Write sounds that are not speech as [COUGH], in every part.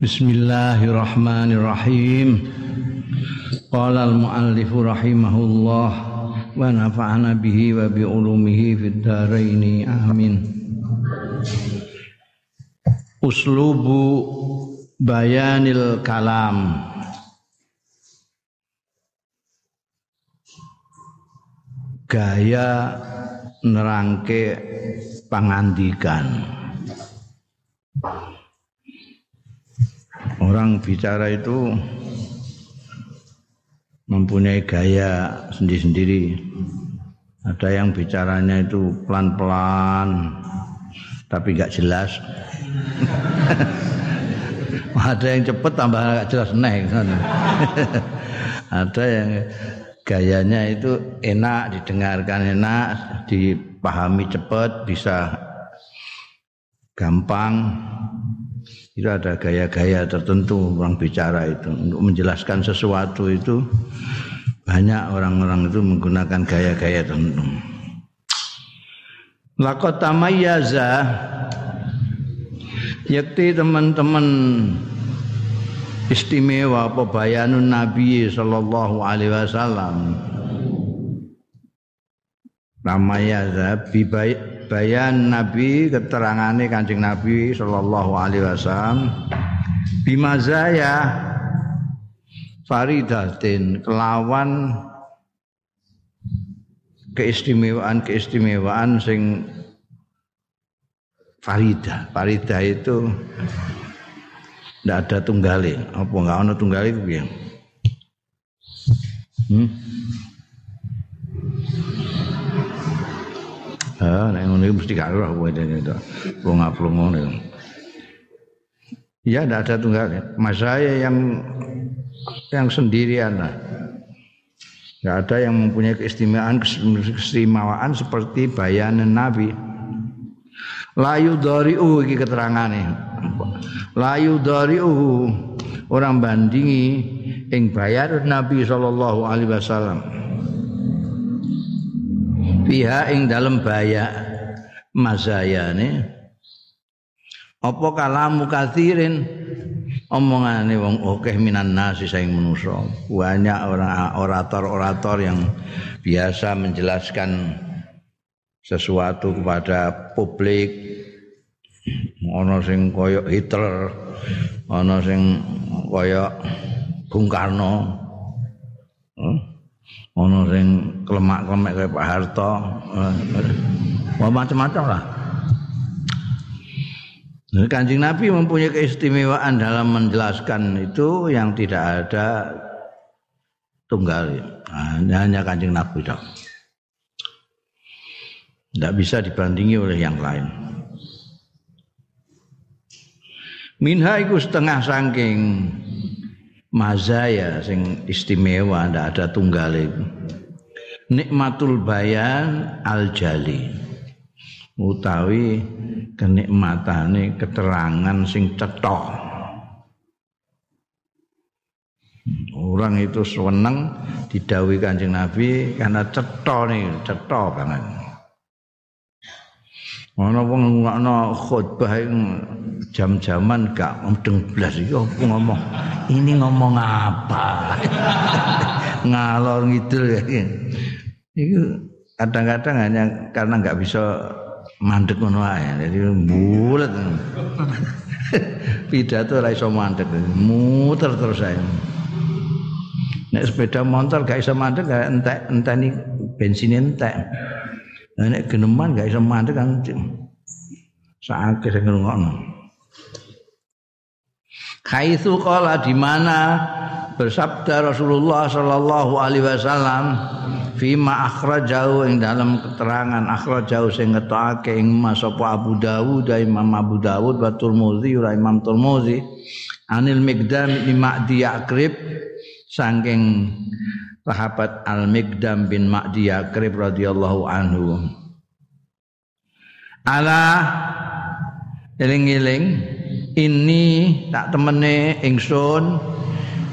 Bismillahirrahmanirrahim. Qala al-muallif rahimahullah wa nafa'ana bihi wa bi ulumihi fid dharain amin. Uslubu bayanil kalam. Gaya nerangke pangandikan. Orang bicara itu mempunyai gaya sendiri-sendiri. Ada yang bicaranya itu pelan-pelan, tapi nggak jelas. [LAUGHS] Ada yang cepet tambah nggak jelas neh. [LAUGHS] Ada yang gayanya itu enak didengarkan enak, dipahami cepat, bisa gampang itu ada gaya-gaya tertentu orang bicara itu untuk menjelaskan sesuatu itu banyak orang-orang itu menggunakan gaya-gaya tertentu. Laqad tamayyaza yakti teman-teman istimewa apa bayanun Nabi sallallahu alaihi wasallam. Tamayyaza bi bayan Nabi keterangane Kanjeng Nabi sallallahu alaihi wasallam bimazaya faridatin kelawan keistimewaan-keistimewaan sing farida. Farida itu ndak ada tunggalin. Apa enggak ana tunggalin piye? Hmm? Ah, nek ngono mesti gak roh kowe itu. Plonga-plongo niku. Ya tidak ada tunggal. Mas saya yang yang sendirian lah. Tidak ada yang mempunyai keistimewaan keistimewaan seperti bayanan Nabi. Layu dariu iki keterangane. Layu dariu orang bandingi ing bayar Nabi sallallahu alaihi wasallam fiha ing dalem baya mazayane. Apa kalamu kathirin? Omongane wong akeh minan nasi saing manusa banyak orang orator-orator yang biasa menjelaskan sesuatu kepada publik. Ana sing kaya Hitler ana sing kaya Bung Karno? Ono sing klemak-klemek kayak Pak Harto eh, macam-macam lah Jadi Kanjeng Nabi mempunyai keistimewaan dalam menjelaskan itu yang tidak ada tunggal. Nah, hanya Kanjeng Nabi dong. Tidak bisa dibandingi oleh yang lain. Minha iku setengah saking mazaya sing istimewa ndak ada tunggale. Nikmatul bayan al jali utawi kenikmatane keterangan sing cetha. Orang itu seneng didawi kanjeng Nabi karena cetha nih cetha banget ana wong ngono khutbah jam-jaman gak mudeng blas. Iki ngomong ini ngomong apa? [LAUGHS] Ngalor ngidul ya. Itu kadang-kadang hanya karena nggak bisa mandek ngono ae. Jadi bulat [LAUGHS] pidato ora iso mandek. Muter terus ae. Nek sepeda motor gak iso mandek gak entek enteni bensin entek nek geneman gak iso mandek kan sakit sing ngrungokno. Kaitsu qala di mana bersabda Rasulullah sallallahu alaihi wasallam fima akhrajahu ing dalam keterangan akhrajahu sing ngetokake ing Mas Abu Dawud Imam Abu Dawud wa Tirmidzi Imam Tirmidzi anil Mikdam bin Ma'di Yakrib saking sahabat Al Mikdam bin Ma'di Yakrib radhiyallahu anhu. Ala eling-eling ini tak temene ingsun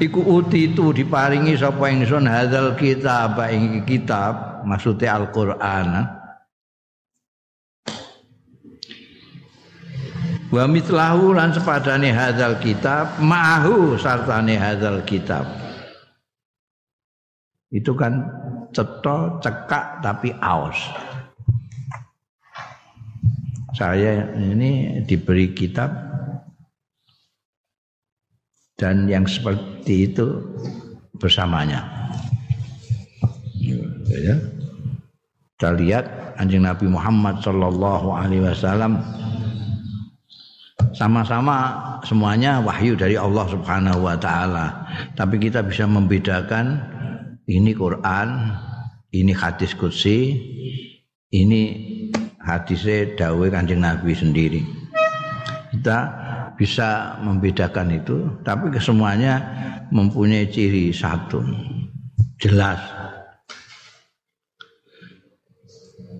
iku uti itu diparingi sapa ingsun hadzal kitab ing kitab maksudnya Al-Qur'an. Wa mitlahu lan sepadane hadzal kitab ma'ahu sartane hadzal kitab itu kan ceto cekak tapi aus. Saya ini diberi kitab. Dan yang seperti itu bersamanya. Ya. Kita lihat anjing Nabi Muhammad Shallallahu Alaihi Wasallam. Sama-sama semuanya wahyu dari Allah Subhanahu Wa Taala. Tapi kita bisa membedakan ini Quran, ini hadis kursi, ini hadisnya dawe kanjeng Nabi sendiri. Kita bisa membedakan itu, tapi kesemuanya mempunyai ciri satu, jelas.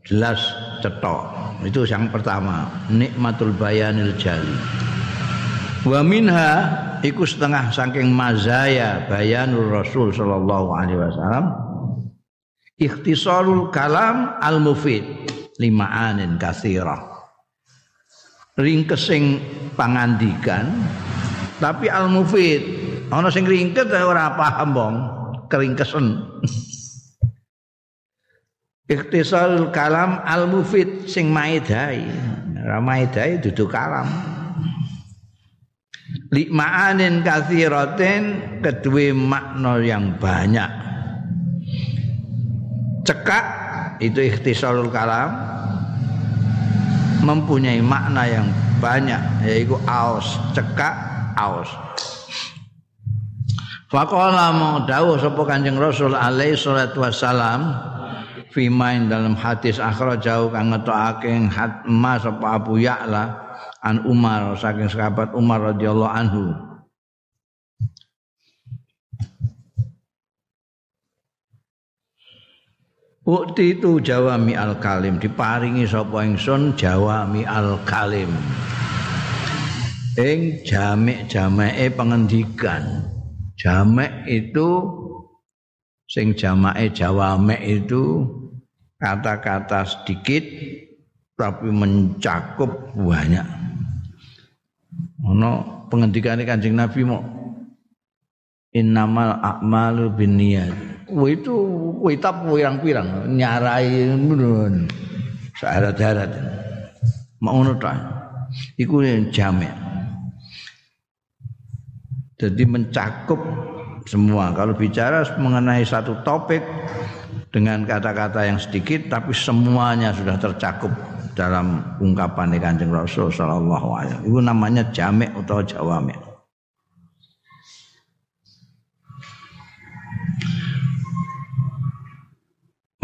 Jelas cetok. Itu yang pertama nikmatul bayanil jali wa minha iku setengah saking mazaya bayanul rasul sallallahu alaihi wasallam ikhtisarul kalam al mufid lima anin kathira ringkesing pangandikan tapi al mufid ana sing ringkes ora paham bong keringkesen [LAUGHS] Ikhtisal kalam al mufid sing maidai. Ra maidai dudu kalam. Likmaanin kathiratin kedua makna yang banyak. Cekak itu ikhtisalul kalam mempunyai makna yang banyak yaitu aus cekak aus Faqala mau dawuh sapa Kanjeng Rasul alaihi salatu wassalam fimain dalam hadis jauh kang ngetokake hatma sapa Abu Ya'la an Umar saking sahabat Umar radhiyallahu anhu. Ukti itu jawami al kalim diparingi sapa ingsun jawami al kalim. Ing jamek jameke pengendikan. Jamek itu sing jamake jawamek itu kata-kata sedikit tapi mencakup banyak. Ono pengendikane Kanjeng Nabi mau innamal a'malu binniyat. Wah itu kitab pirang-pirang nyarai ngono. Syarat-syarat. Mau ngono ta. Iku jamek. Jadi mencakup semua. Kalau bicara mengenai satu topik dengan kata-kata yang sedikit tapi semuanya sudah tercakup dalam ungkapan Kanjeng Rasul sallallahu alaihi Itu namanya jamek atau jawamek.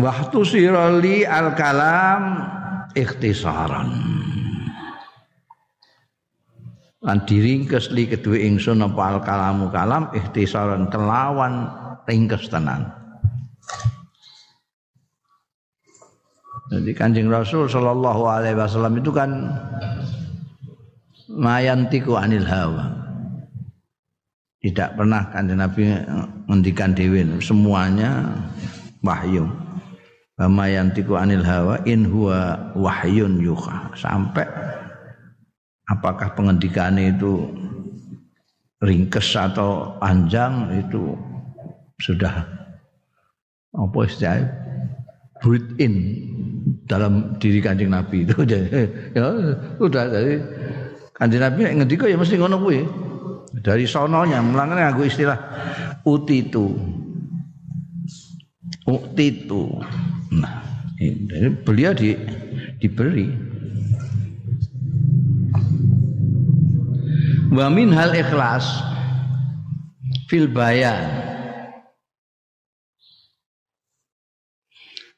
Waktu siroli al kalam ikhtisaran. Lan diringkes li kedua ingsun apa al kalamu kalam ikhtisaran kelawan ringkes tenan. Jadi Kanjeng Rasul Shallallahu alaihi wasallam itu kan mayantiku anil hawa. Tidak pernah Kanjeng Nabi ngendikan dewi semuanya wahyu. Mayantiku anil hawa in huwa wahyun yuha. Sampai apakah pengendikannya itu ringkes atau panjang itu sudah apa istilahnya breathe in dalam diri kanjeng Nabi. Itu [LAUGHS] ya udah dari kanjeng Nabi ngendika ya mesti ngono kuwi. Dari sononya mulane aku istilah utitu. Utitu. Nah ini beliau di diberi. Wa min hal ikhlas fil bayan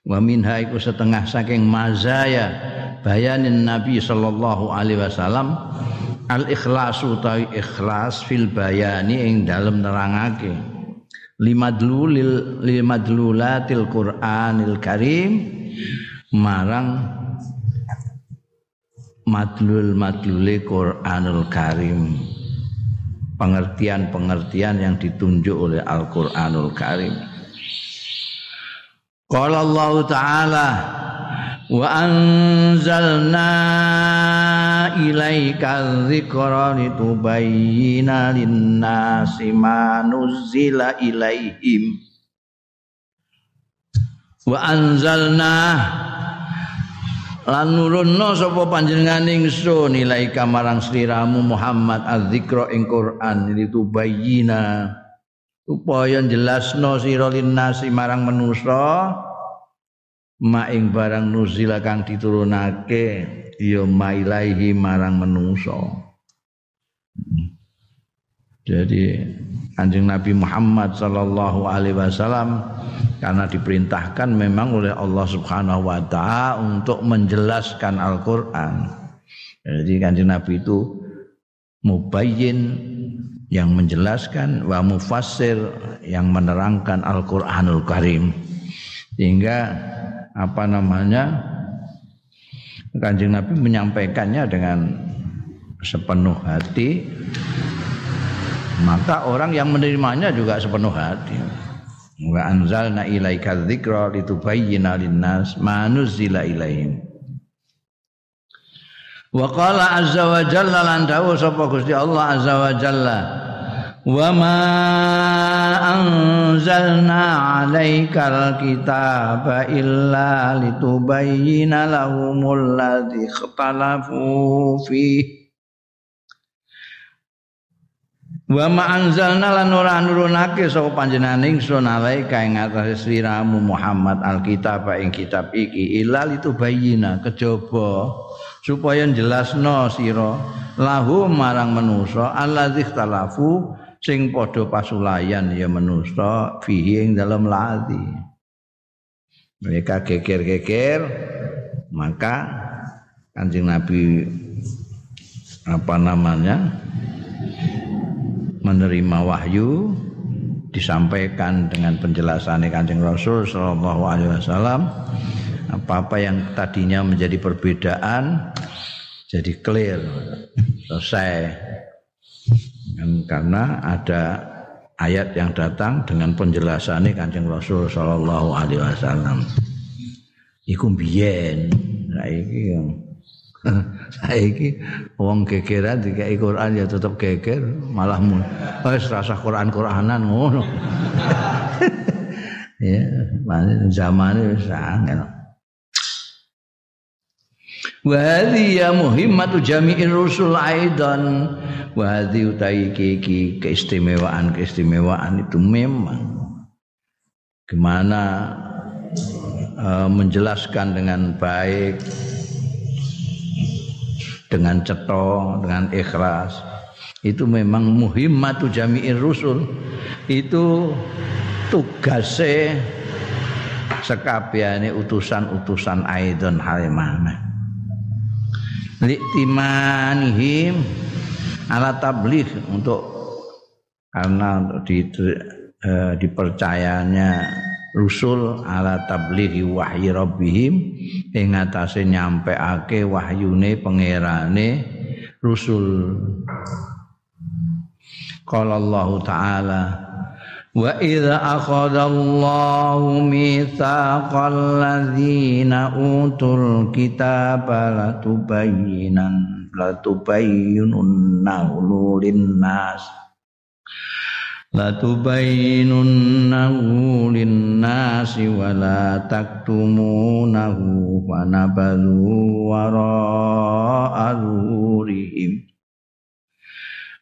wa minha iku setengah saking mazaya bayanin Nabi sallallahu alaihi wasallam. Al ikhlasu tawi ikhlas fil bayani ing dalem nerangake. Limadlulil limadlulatil Qur'anil Karim. Marang madlul madlule Qur'anul Karim. Pengertian-pengertian yang ditunjuk oleh Al-Qur'anul Karim Qala Allah Ta'ala wa anzalna ilaika dzikra litubayyana lin-nasi ma nuzila ilaihim. Wa anzalna lan nurunna sapa panjenengan ingsun ilaika marang sliramu Muhammad adzikra ing Quran litubayyana supaya jelasno sira linnasi marang manusa ma ing barang nuzila kang diturunake ya mailaihi marang menungso jadi Kanjeng Nabi Muhammad sallallahu alaihi wasallam karena diperintahkan memang oleh Allah Subhanahu wa taala untuk menjelaskan Al-Qur'an. Jadi Kanjeng Nabi itu mubayyin yang menjelaskan wa mufassir yang menerangkan Al-Qur'anul Karim. Sehingga apa namanya Kanjeng Nabi menyampaikannya dengan sepenuh hati. Maka orang yang menerimanya juga sepenuh hati. Wa anzalna ilaika dzikra litubayyana linnas ma nuzila ilaihim wa qala azza wa jalla lan dawu sapa Gusti Allah azza wa jalla wa ma anzalna alaikal kitaba illa litubayyana lahumul ladzi ikhtalafu fihi Wa ma anzalna lan ora nurunake sapa panjenengan ingsun alaika ing atase sliramu Muhammad alkitab ing kitab iki ilal itu bayina kejaba supaya jelasno sira lahu marang manusa allazi talafu sing padha pasulayan ya manusa fihi ing dalam lati. Mereka geger-geger maka Kanjeng Nabi apa namanya menerima wahyu disampaikan dengan penjelasan Kanjeng Rasul sallallahu alaihi wasallam apa-apa yang tadinya menjadi perbedaan jadi clear selesai. Karena ada ayat yang datang dengan penjelasan Kanjeng Rasul sallallahu alaihi wasallam. Iku biyen saiki [LAUGHS] saiki wong gegeran dikai Quran ya tetep geger malah wis rasa Quran-Quranan ngono. [LAUGHS] Ya zamane wis angel wa ya muhimmatu jami'ir rusul aidan wa utai iki keistimewaan keistimewaan itu memang gimana uh, menjelaskan dengan baik dengan ceto, dengan ikhlas. Itu memang muhimmatu jami'ir rusul. Itu tugasnya sekabiane utusan-utusan aidon halimana. Liktimanihim ala tabligh untuk karena di, eh, dipercayanya rusul ala tablighi wahyi rabbihim. Ing atase nyampeake wahyune pangerane rusul. Qala Allah taala wa idza akhadha Allahu mitsaqal ladzina utul kitaba latubayyinan latubayyinunnahu lin-nas latubayyinunnahu linnasi wa la taktumunahu wa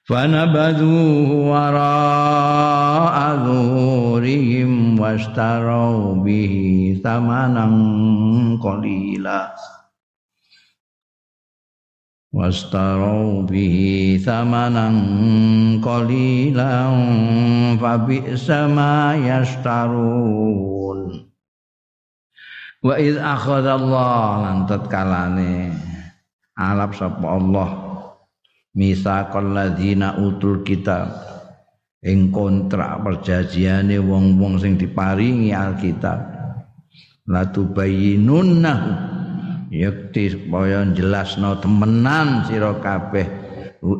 nabadhu wara'a zuhurihim fanabadhuhu wara'a zuhurihim wastarau bihi thamanan qalila wastarau bihi thamanan qalilan fa bi'sa ma yastarun wa id akhadallah lan tatkalane alap sapa Allah misaqal ladzina utul kitab. Ing kontrak perjanjiane wong-wong sing diparingi alkitab. La tubayyinunnahu yakti supaya jelasno temenan sira kabeh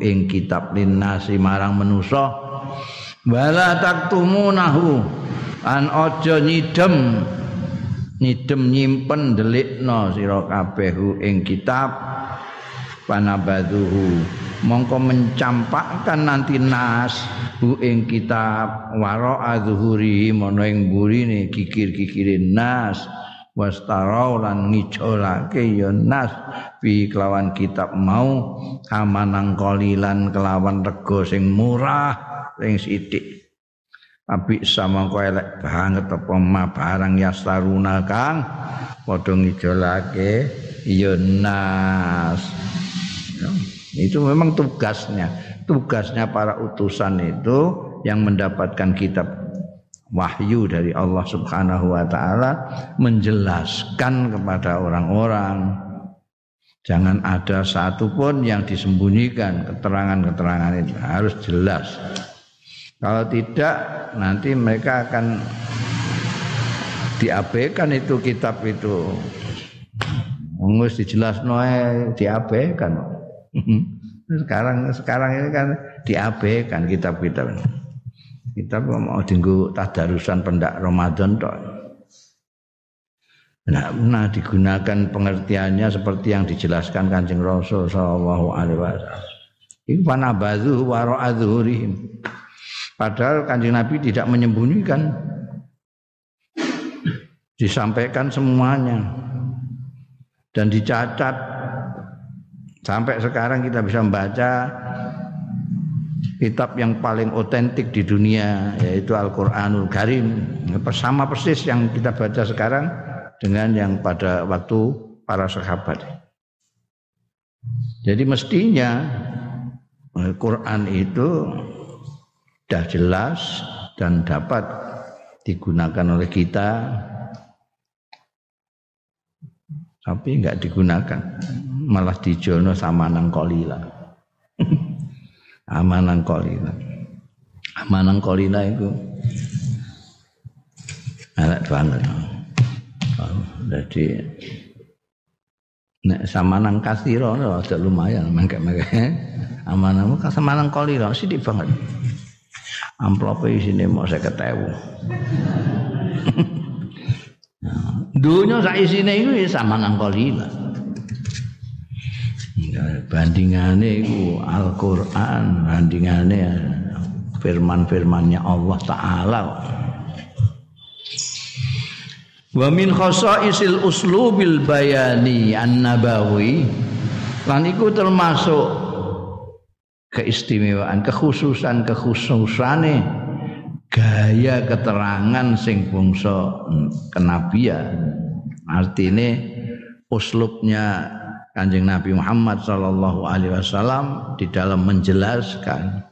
ing kitab linasi marang manusa. Wala taktumunahu an aja nyidem nyidem nyimpen delikno sira kabeh ing kitab. Panabaduhu mongko mencampakkan nanti nas hu ing kitab waro adzuhuri mono ing burine kikir-kikirin nas. Wastarau lan ngijolake ya nas fi kelawan kitab mau. Amanang kolilan kelawan rego sing murah sing sithik. Tapi sama kau elek banget apa ma barang yastaruna kang? Padha ngijolake ya nas. Itu memang tugasnya. Tugasnya para utusan itu yang mendapatkan kitab wahyu dari Allah Subhanahu wa taala menjelaskan kepada orang-orang jangan ada satu pun yang disembunyikan keterangan-keterangan itu harus jelas. Kalau tidak nanti mereka akan diabaikan itu kitab itu. Mengus dijelas noe diabaikan. Sekarang sekarang ini kan diabaikan kitab-kitab. Kita mau dinggo tadarusan pendak Ramadan toh. Nah, nah digunakan pengertiannya seperti yang dijelaskan Kanjeng Rasul sallallahu alaihi wasallam. Iku panabadhu wa Padahal Kanjeng Nabi tidak menyembunyikan. Disampaikan semuanya. Dan dicatat Sampai sekarang kita bisa membaca kitab yang paling otentik di dunia yaitu Al-Qur'anul Karim. Sama persis yang kita baca sekarang dengan yang pada waktu para sahabat. Jadi mestinya Al-Qur'an itu sudah jelas dan dapat digunakan oleh kita tapi enggak digunakan. Malah dijono sama nang kolila amanang kolila amanang kolila itu. Elek banget oh, jadi nek sama nang kasiro ada lumayan mengke mengke amanang sama nang kolila sih banget. Amplop sini mau saya ketemu dunia sak isine iku ya sama nang kolila bandingane iku Al-Qur'an bandingane firman-firmannya Allah taala. Wa min khasaisil uslubil bayani an-nabawi lan iku termasuk keistimewaan kekhususan kekhususane gaya keterangan sing bangsa kenabian artine uslubnya Kanjeng Nabi Muhammad sallallahu alaihi wasallam di dalam menjelaskan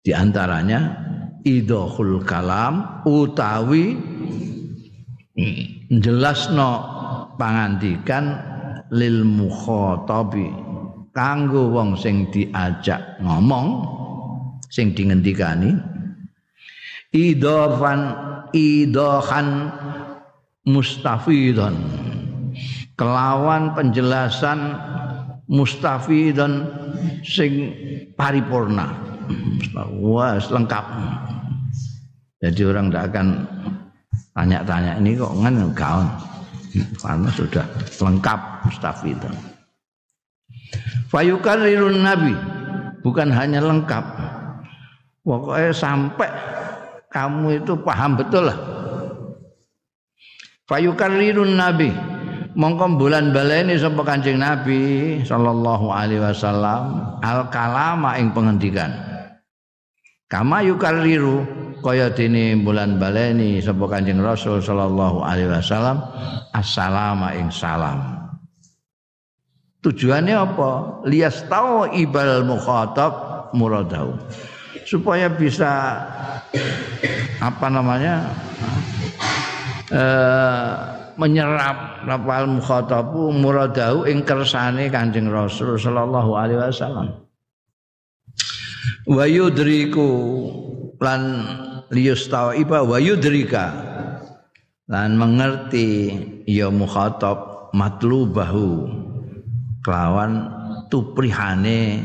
di antaranya idhul kalam utawi jelasno pangandikan lil mukhatabi kanggo wong sing diajak ngomong sing dingendikani idhofan idhohan mustafidan kelawan penjelasan mustafi dan sing paripurna. Wah lengkap. Jadi orang tidak akan tanya-tanya ini kok ngan kawan karena sudah lengkap mustafi dan fayukarirun nabi bukan hanya lengkap pokoknya sampai kamu itu paham betul lah. Fayukarirun nabi. Mongko bulan baleni sapa Kanjeng Nabi sallallahu alaihi wasallam. Al kalama ing pengendikan. Kama yukarriru kaya dene bulan baleni sapa Kanjeng Rasul sallallahu alaihi wasallam assalama ing salam. Tujuannya apa? Lias tau ibal mukhatab muradau supaya bisa apa namanya eh, menyerap rapal mukhatabu muradahu ing kersane Kanjeng Rasul sallallahu alaihi wasallam. Wa yudriku lan liyustaiba wa yudrika lan mengerti ya mukhatab matlubahu kelawan tuprihane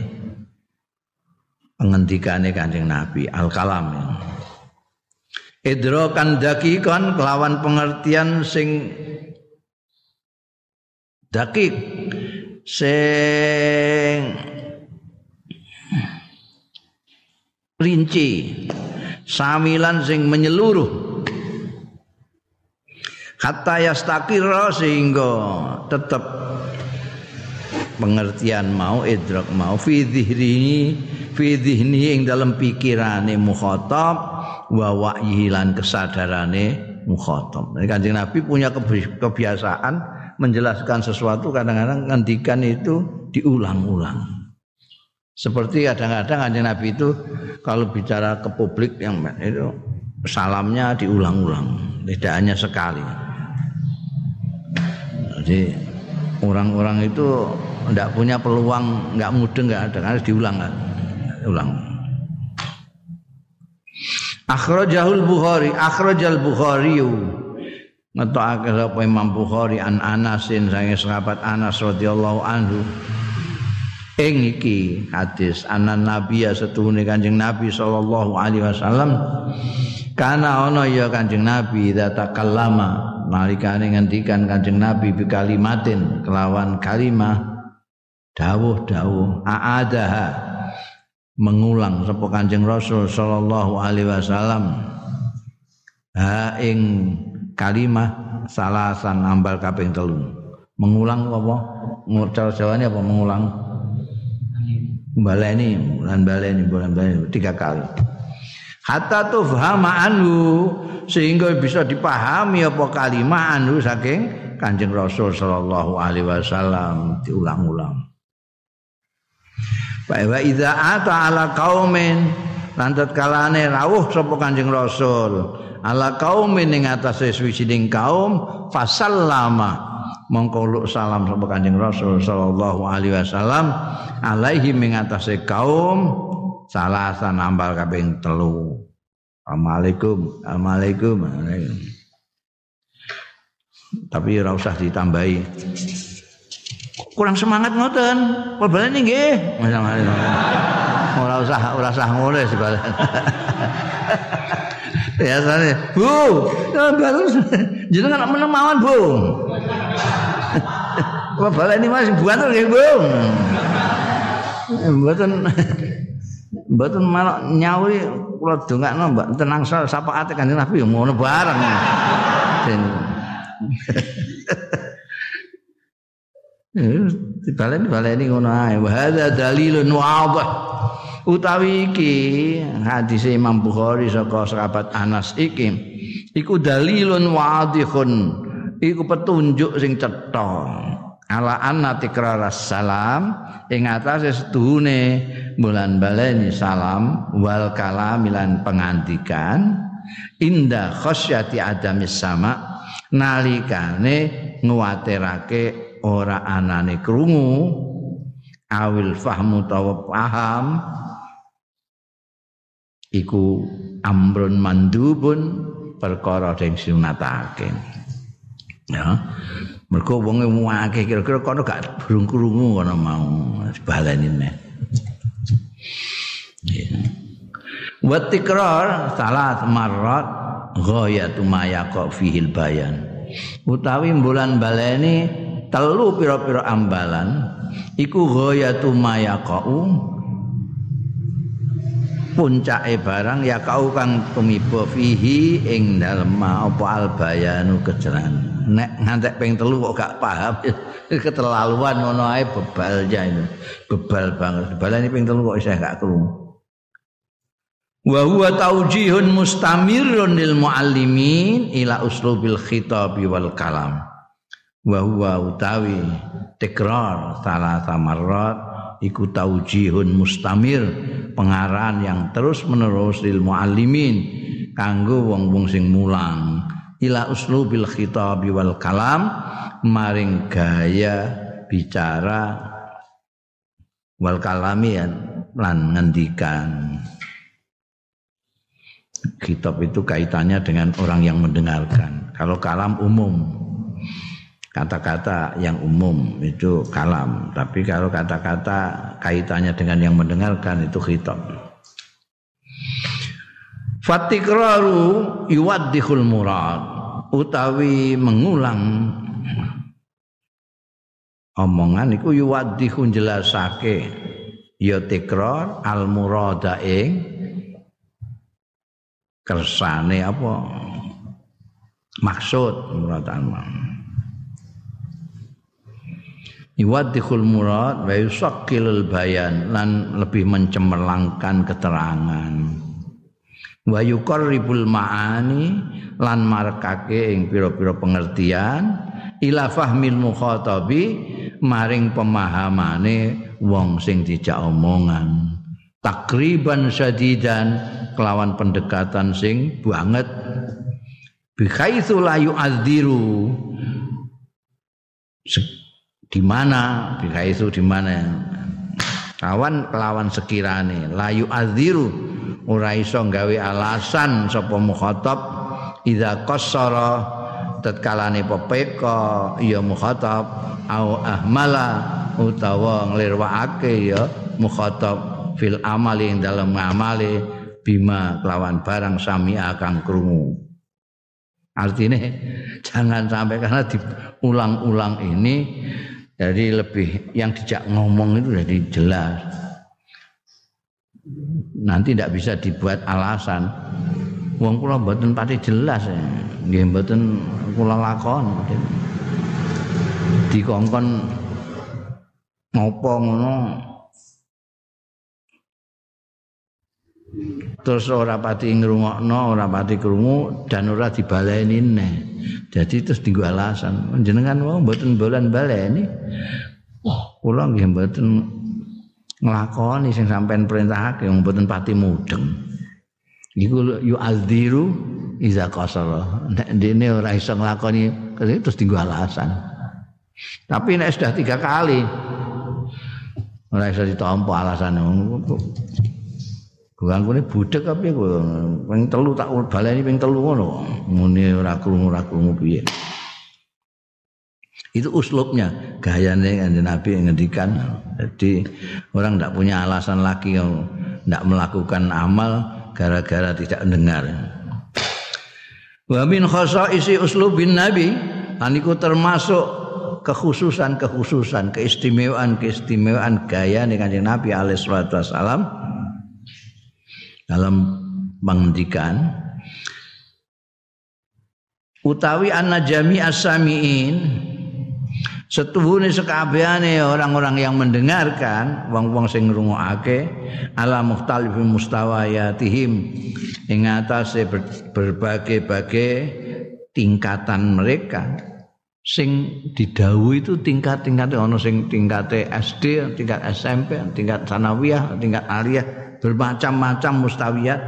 pengendikane Kanjeng Nabi al kalam idrokan dakikan kelawan pengertian sing dakik sing rinci samilan sing menyeluruh. Kata yastakira sehingga tetap pengertian mau idrak mau fi dhihni fi dhihni ing dalam pikirane mukhatab wa wa'yihi lan kesadarane mukhatab. Kanjeng Nabi punya kebiasaan menjelaskan sesuatu kadang-kadang ngendikan itu diulang-ulang. Seperti kadang-kadang kanjeng Nabi itu kalau bicara ke publik yang itu salamnya diulang-ulang, tidak hanya sekali. Jadi orang-orang itu tidak punya peluang, nggak mudeng, nggak ada, harus diulang, ulang. Akhrajahul Bukhari, akhrajal Bukhari ngetokake sapa Imam Bukhari an Anasin sange sahabat Anas radhiyallahu anhu. Ing iki hadis anan nabi setuhune kanjeng nabi sallallahu alaihi wasallam. Kana ana ya kanjeng nabi data kalama nalikane ngendikan kanjeng nabi bi kalimatin kelawan kalimah. Dawuh-dawuh aadaha mengulang sapa kanjeng rasul sallallahu alaihi wasallam. Ha ing kalimah salasan ambal kaping telu. Mengulang apa? Cara jawanya apa mengulang? Baleni bulan baleni bulan baleni tiga kali. Hatta tufhama anhu sehingga bisa dipahami apa kalimah anhu saking kanjeng rasul sallallahu alaihi wasallam diulang-ulang Wa idza ata ala qaumin. Lantat kalane rawuh sapa kanjeng rasul. Ala kaumin ing atase suwijining kaum fasallama. Mongko lu salam sapa Kanjeng Rasul sallallahu alaihi wasallam alaihi ing atase kaum salasan nambal kaping telu. Assalamualaikum Assalamualaikum. Tapi ora usah ditambahi kurang semangat ngoten. Perbalen nggih. Ora usah ora usah ngono sebaliknya [LAUGHS] biasanya bu. Ya baru jenengan meneng mawon bu. [LAUGHS] Ini masih buat tuh bu. Mboten mboten malah nyauri kula dongakno mbak. Tenang sapa ate kanjeng Nabi ya ngono bareng. [LAUGHS] Dibaleni baleni ngono ae. Wa dalilun wadhih utawi iki hadis Imam Bukhari saka sahabat Anas iki iku dalilun wadihun. Iku petunjuk sing cetha. Ala anna tikrar salam ing atase setuhune bulan baleni salam wal kalamilan pengantikan inda khasyati adamis sama nalikane nguwatirake ora anane krungu awil fahmu tawa paham iku amrun mandubun perkara sing sunatake ya mergo wong akeh kira-kira kono gak burung-krungu kono mau baleni nek wa tikrar salat marrat ghayatu ma yaqa fihil bayan. Utawi bulan baleni telu pira-pira ambalan iku ghayatu ma yaqau. Puncake barang ya kau kang tumiba fihi ing dalem apa albayanu kejeran nek ngantek ping telu kok gak paham [LAUGHS] keterlaluan ngono ae bebal ya itu bebal banget. Balane ping telu kok isih gak krungu. Wa huwa taujihun mustamirun lil muallimin ila uslubil khitab wal kalam wa huwa utawi tikrar salah samarrat iku taujihun mustamir pengarahan yang terus menerus lil muallimin kanggo wong-wong sing mulang. Ila uslubil khitab wal kalam maring gaya bicara wal kalami lan ngendikan. Kitab itu kaitannya dengan orang yang mendengarkan. Kalau kalam umum kata-kata yang umum itu kalam. Tapi kalau kata-kata kaitannya dengan yang mendengarkan itu khitab. Fatikraru yuwaddihul murad. Utawi mengulang omongan iku yuwaddihu jelasake ya tikrar al murada ing kersane apa? Maksud muradan Iwaddikhul murad wa yusaqqilul bayan lan lebih mencemerlangkan keterangan. Wa yuqarribul ma'ani lan marekake ing pira-pira pengertian ila fahmil mukhatabi maring pemahamane wong sing dijak omongan. Takriban sadidan kelawan pendekatan sing banget bi khaitsu la yu'adziru di mana? Bika itu di mana? Kawan kelawan sekirane. Layu aziru ora iso gawe alasan sapa mukhatab. Idza qassara tatkalane pepeka ya mukhatab. Au ahmala utawa nglirwakake ya mukhatab. Fil amali ing dalam ngamali. Bima kelawan barang sami akan krungu. Artinya [LAUGHS] jangan sampai karena diulang-ulang ini jadi lebih yang dijak ngomong itu jadi jelas. Nanti tidak bisa dibuat alasan. Wong kula mboten pati jelas ya. Nggih mboten kula lakon. Dikongkon ngopo ngono terus ora pati ngrungokno ora pati krungu dan ora dibaleni neh. Jadi terus dienggo alasan jenengan wong mboten bolan baleni? Kula nggih mboten nglakoni sing sampean wong mboten pati mudeng. Iku yu aldiru iza qasara. Nek dene ora iso nglakoni terus dienggo alasan. Tapi nek sudah tiga kali ora iso ditampa alasane Ganggu ini budek apa ya Peng telu tak baleni peng telu ngono. Muni ora krungu ora krungu piye. Itu uslubnya, gayanya yang Nabi ngendikan. Jadi orang tidak punya alasan lagi yang tidak melakukan amal gara-gara tidak mendengar. Wa min isi uslubin Nabi, aniku termasuk kekhususan-kekhususan, keistimewaan-keistimewaan gaya nih kanjeng Nabi alaihi wasallam dalam menghentikan utawi anna jami as-samiin setuhune sekabehane orang-orang yang mendengarkan wong-wong sing ngrungokake ala mukhtalifil mustawayatihim ing atase berbagai-bagai tingkatan mereka. Sing didhawuhi itu tingkat-tingkat ana sing tingkate SD, tingkat SMP, tingkat sanawiyah, tingkat aliyah bermacam-macam mustawiyat.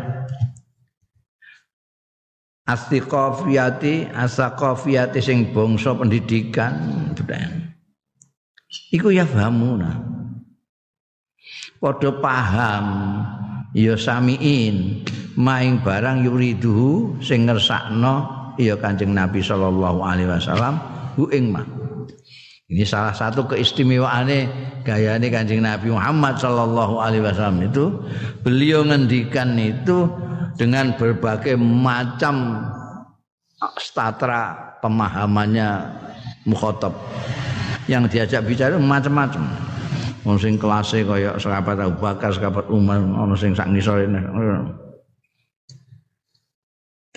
Astiqafiyati asaqafiyati sing bangsa pendidikan iku ya famuna padha paham ya samiin. Maing barang yuridu sing ngersakno ya Kanjeng Nabi sallallahu alaihi wasallam ing mah ini salah satu keistimewaannya gaya ini kanjeng Nabi Muhammad Sallallahu Alaihi Wasallam itu beliau ngendikan itu dengan berbagai macam statra pemahamannya mukhotob yang diajak bicara macam-macam. Sing kelasé kaya sahabat Abu Bakar, sahabat Umar, ono sing sak.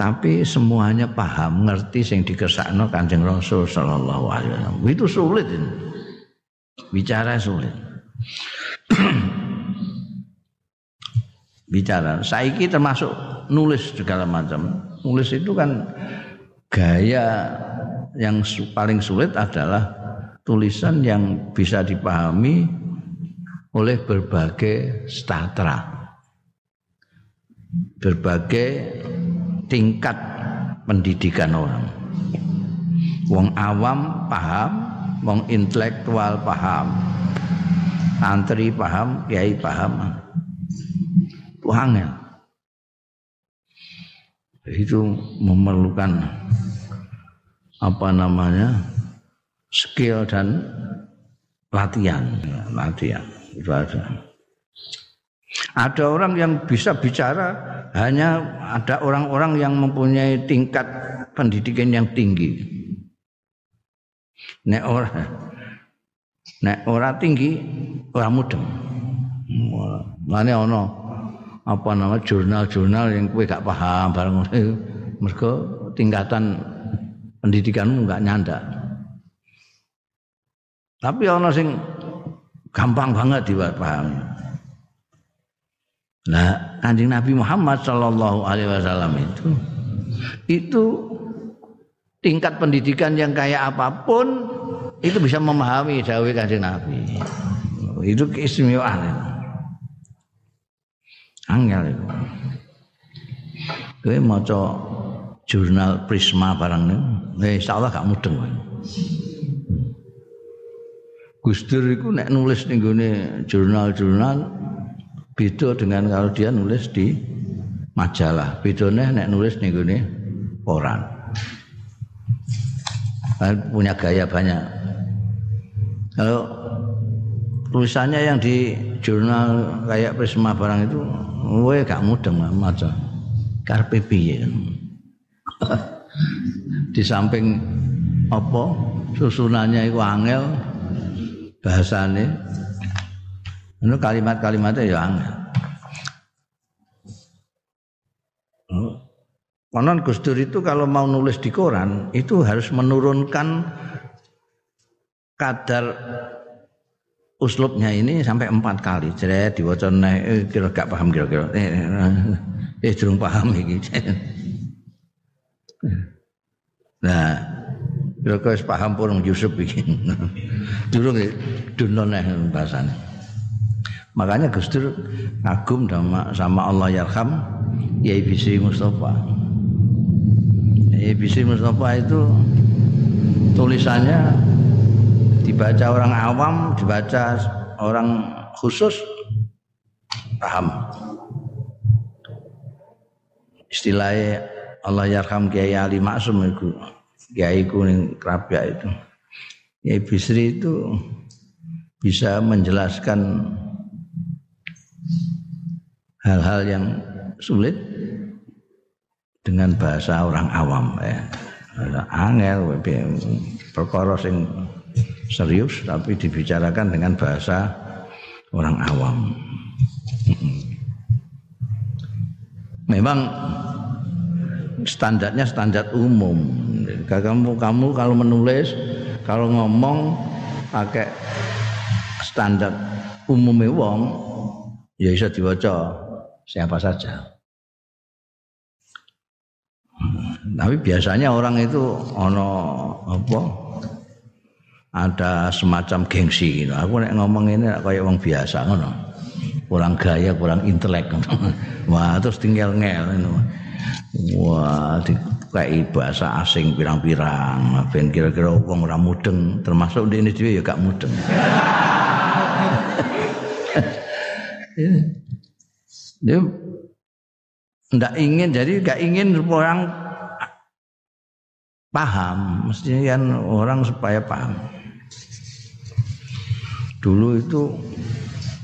Tapi semuanya paham ngerti sing dikersakno Kanjeng Rasul sallallahu alaihi wasallam. Itu sulit ini. Bicara sulit. Bicara. Saiki termasuk nulis segala macam. Nulis itu kan gaya yang paling sulit adalah tulisan yang bisa dipahami oleh berbagai statra. Berbagai tingkat pendidikan orang. Wong awam paham, wong intelektual paham, santri paham, kiai paham. Tuhannya itu memerlukan apa namanya skill dan latihan, latihan itu ada. Ada orang yang bisa bicara hanya ada orang-orang yang mempunyai tingkat pendidikan yang tinggi. Nek orang nek ora tinggi ora mudeng Mane ana apa nama jurnal-jurnal yang kowe gak paham bareng mergo tingkatan pendidikanmu enggak nyandak. Tapi ana sing gampang banget dipahami. Nah, Kanjeng Nabi Muhammad sallallahu alaihi wasallam itu itu tingkat pendidikan yang kayak apa pun itu bisa memahami dawuh Kanjeng Nabi. Itu keistimewaan. Angel itu. Kowe maca jurnal Prisma barang niku, eh insyaallah gak mudeng. Gus Dur iku nek nulis ning jurnal-jurnal beda dengan kalau dia nulis di majalah. Bedanya nek nulis ning koran. Kan punya gaya banyak. Kalau tulisannya yang di jurnal kayak Prisma barang itu Kowe gak mudeng maca. Karepe piye? [LAUGHS] Di samping apa susunannya itu angel bahasane itu kalimat-kalimatnya ya angel. Konon Gus Dur itu kalau mau nulis di koran itu harus menurunkan kadar uslubnya ini sampai empat kali. Jadi diwaca eh, kira gak paham kira-kira. Eh, eh, eh durung paham iki. nah, kira-kira paham pun Yusuf iki. durung duno neh bahasane. Makanya Gus Dur ngagum sama, sama Allah yarham Yai Bisi Mustafa. Yai Bisi Mustafa itu tulisannya dibaca orang awam, dibaca orang khusus paham. Istilahnya Allah yarham Kiai Ali Maksum itu. Kiai kuning kerapia itu. Kiai Bisri itu bisa menjelaskan hal-hal yang sulit dengan bahasa orang awam ya. Angel perkara sing serius tapi dibicarakan dengan bahasa orang awam. Memang standarnya standar umum. Kamu kamu kalau menulis, kalau ngomong pakai standar umum wong ya bisa diwaca siapa saja. Tapi biasanya orang itu ono apa ada semacam gengsi gitu. Aku nek ngomong ini kayak orang biasa ngono. Kurang gaya, kurang intelek [LAUGHS] Wah, terus tinggal ngel ngono. Wah, kayak bahasa asing pirang-pirang. Ben kira-kira wong ora mudeng, termasuk di ini juga ya gak mudeng. [LAUGHS] Dia ndak ingin jadi gak ingin orang paham, mestinya kan orang supaya paham dulu itu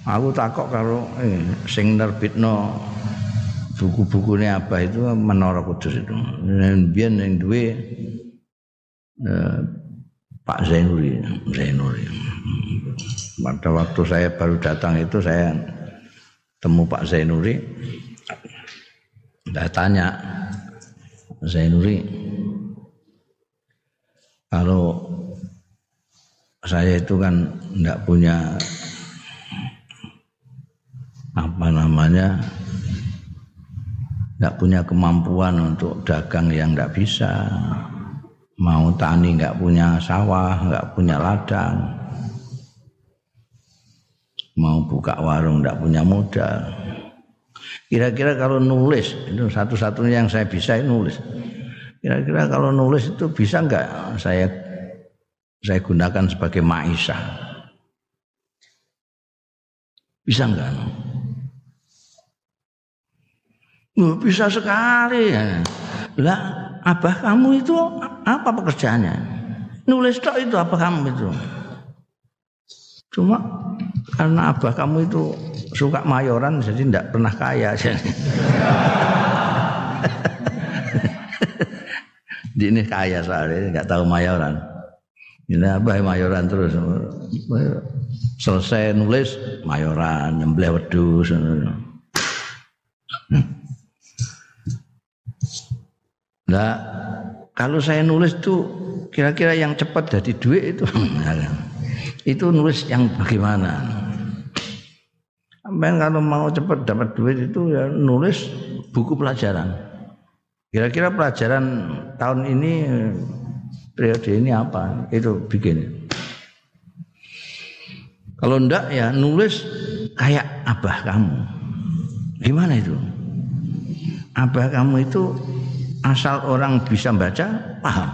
aku takok kalau eh, sing nerbitno buku-bukunya apa itu Menara Kudus itu. Biar yang dua eh, Pak Zainuri, Zainuri. Pada waktu saya baru datang itu saya temu Pak Zainuri, saya tanya Zainuri kalau saya itu kan tidak punya apa namanya tidak punya kemampuan untuk dagang yang tidak bisa mau tani nggak punya sawah nggak punya ladang mau buka warung nggak punya modal kira-kira kalau nulis itu satu-satunya yang saya bisa nulis kira-kira kalau nulis itu bisa nggak saya saya gunakan sebagai maisha. Bisa enggak? Oh, bisa sekali. Lah, abah kamu itu apa pekerjaannya? Nulis tok itu apa kamu itu? Cuma karena abah kamu itu suka mayoran jadi tidak pernah kaya. [LAUGHS] Di ini kaya soalnya nggak tahu mayoran. Ini apa mayoran terus. Selesai nulis mayoran, nyembelih wedhus. Nah, kalau saya nulis tuh kira-kira yang cepat jadi duit itu [LAUGHS] itu nulis yang bagaimana? Sampai kalau mau cepat dapat duit itu ya nulis buku pelajaran. Kira-kira pelajaran tahun ini periode ini apa? Itu bikin. Kalau ndak ya nulis kayak abah kamu. Gimana itu? Abah kamu itu asal orang bisa baca paham?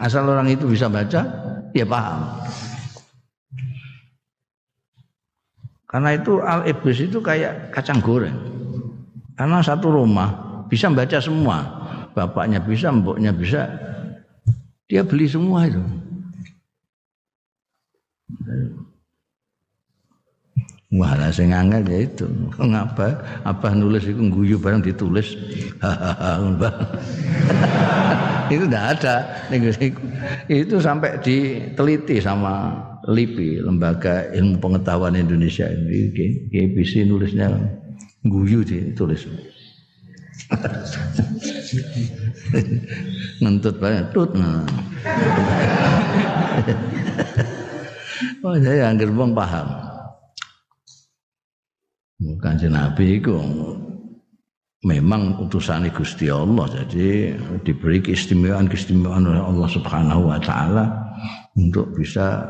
Asal orang itu bisa baca ya paham. Karena itu al iblis itu kayak kacang goreng. Karena satu rumah bisa baca semua. Bapaknya bisa, mboknya bisa, dia beli semua itu. Wah, sing angel ya itu. Ngapa? Apa nulis [LAUGHS] itu guyu barang ditulis. itu tidak ada. Itu sampai diteliti sama LIPI, Lembaga Ilmu Pengetahuan Indonesia ini. GBC nulisnya guyu ditulis. [LAUGHS] Ngentut banget tut. [LAUGHS] oh saya anggere wong paham. Kanjeng Nabi itu memang utusan Gusti Allah. Jadi diberi keistimewaan-keistimewaan oleh Allah Subhanahu wa taala untuk bisa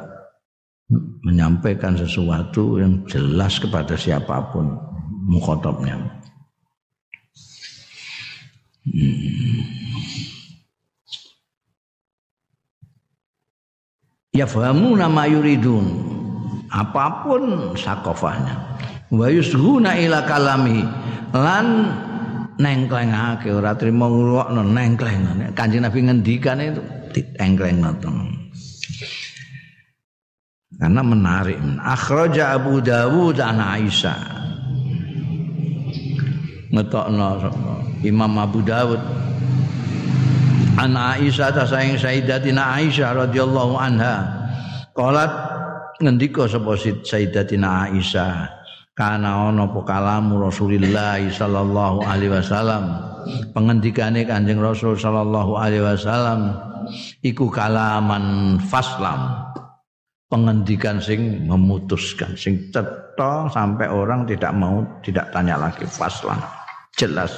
menyampaikan sesuatu yang jelas kepada siapa pun mukhatabnya. Ya fahamu nama yuridun. Apa pun sakofahnya wa yusghuna ila kalami. Lan nengklengake ora trimo ngrungokno nengkleng kanjeng Nabi ngendikan itu ditengkleng karena menarik. Akhraja Abu Dawud an Aisyah. Ngetokno Imam Abu Dawud. An Aisyah ta sayang Sayyidatina Aisyah radhiyallahu anha. Qalat ngendika sapa Sayyidatina Aisyah kana ana apa kalamu Rasulillah sallallahu alaihi wasallam. Pengendikane Kanjeng Rasul sallallahu alaihi wasallam iku kalaman faslam. Pengendikan sing memutuskan sing cetha sampai orang tidak mau tidak tanya lagi. Faslam. Jelas.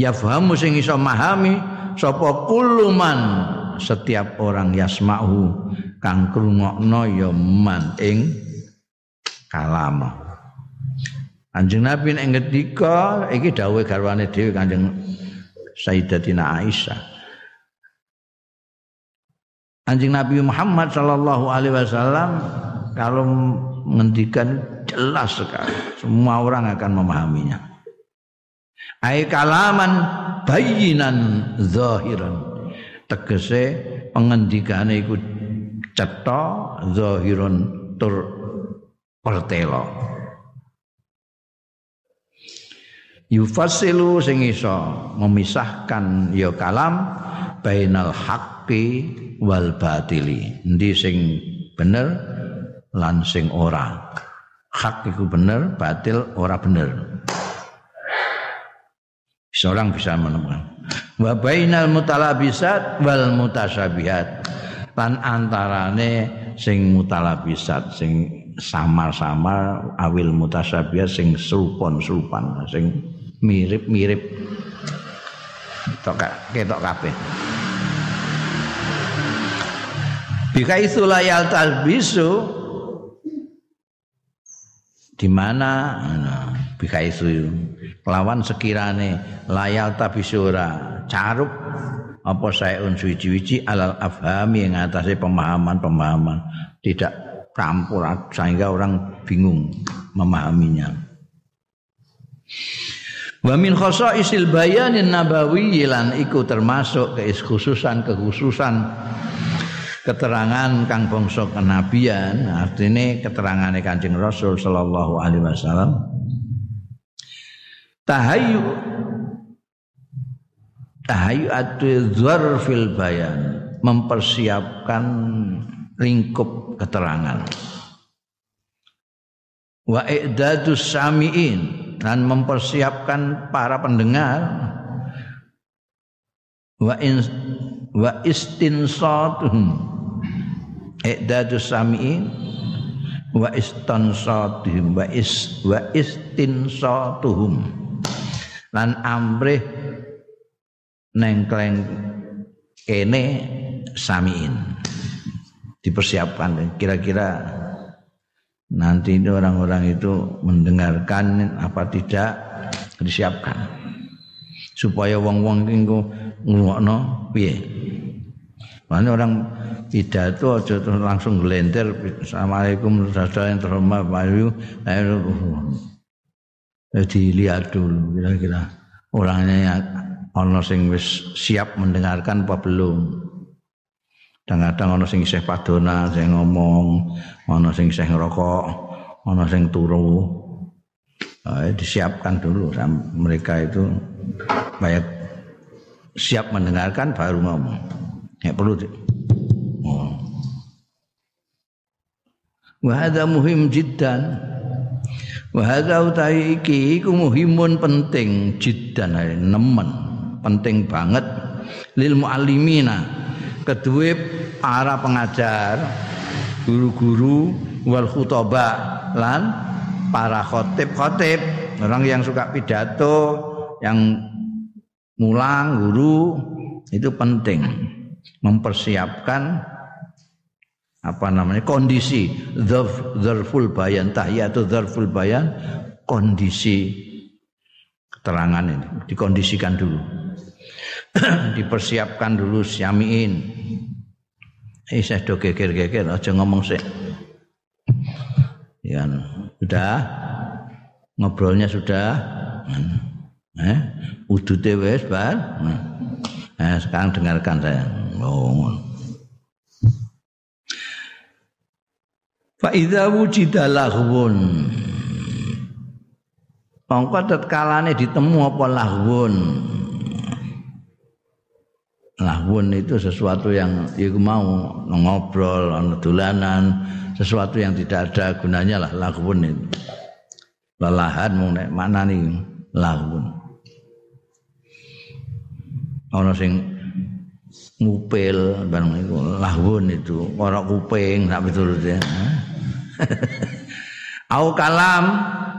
Yafhamu sing iso mahami sapa kuluman setiap orang yasma'u kang krungokno ya man ing kalama Kanjeng Nabi nek ngendika iki dawuh garwane dhewe Kanjeng Sayyidatina Aisyah. Kanjeng Nabi Muhammad sallallahu alaihi wasallam kalau menghentikan jelas sekali semua orang akan memahaminya. Ai kalaman bayinan zahiran. Tegese pengendikane iku cetha zahirun tur pertelo yufassilu sing iso memisahkan ya kalam bainal haqqi wal batili. Endi sing bener lan sing ora? Hak iku bener batil ora bener? Seorang bisa menemukan. Wa bainal mutalabisat wal mutasyabihat. Lan antarane sing mutalabisat sing samar-samar awil mutasyabihat sing serupon-serupan sing mirip-mirip tok ketok kabeh. Bika itulah yal talbisu di mana bika itu lawan sekirane layal tapi sura carup apa saya suci-wici alal afhami yang atasnya pemahaman-pemahaman tidak campur sehingga orang bingung memahaminya. Wa min isil bayanin nabawi lan iku termasuk kekhususan kekhususan keterangan kang bangsa kenabian artinya keterangannya Kanjeng Rasul sallallahu alaihi wasallam tahayu tahayyu dzarfil bayan mempersiapkan lingkup keterangan. Wa i'dadus samiin dan mempersiapkan para pendengar. Wa in wa istinsatuhum i'dadus samiin. Wa istansatuhum wa is wa istinsatuhum. Lan amrih nengkleng kene samiin dipersiapkan. Kira-kira nanti itu orang-orang itu mendengarkan apa tidak disiapkan. Supaya wong-wong iku ngrungokno piye? Mana orang pidato aja terus langsung gelender Assalamualaikum saudara yang terhormat Bayu dilihat dulu kira-kira orangnya yang ono sing wis siap mendengarkan apa belum kadang-kadang ana sing isih padona sing ngomong ana sing isih ngerokok ana sing turu. Eh, disiapkan dulu. Mereka itu banyak siap mendengarkan baru ngomong. Ya perlu oh. Wahada muhim jiddan. Wahada utai iki iku muhimun penting jiddan nemen. Penting banget lil muallimina kedua para pengajar guru-guru wal khutaba lan para khotib-khotib. Orang yang suka pidato yang mulang guru itu penting mempersiapkan apa namanya kondisi dzarful bayan tahiyatu dzarful bayan kondisi keterangan ini dikondisikan dulu dipersiapkan dulu syamiin saya do geger-geger aja ngomong sih ya sudah? Ngobrolnya sudah? Eh? Udute wis bar eh sekarang dengarkan saya. Oh Fa idza wujida lahwun. Mongko tetkalane ditemu apa lahwun lahwun itu sesuatu yang iku mau ngobrol ana dolanan sesuatu yang tidak ada gunanya lah lahwun itu. Lelahan mau nek maknani lahwun ana sing ngupil bareng iku lahwun itu ora kuping sak piturute [LAUGHS] au kalam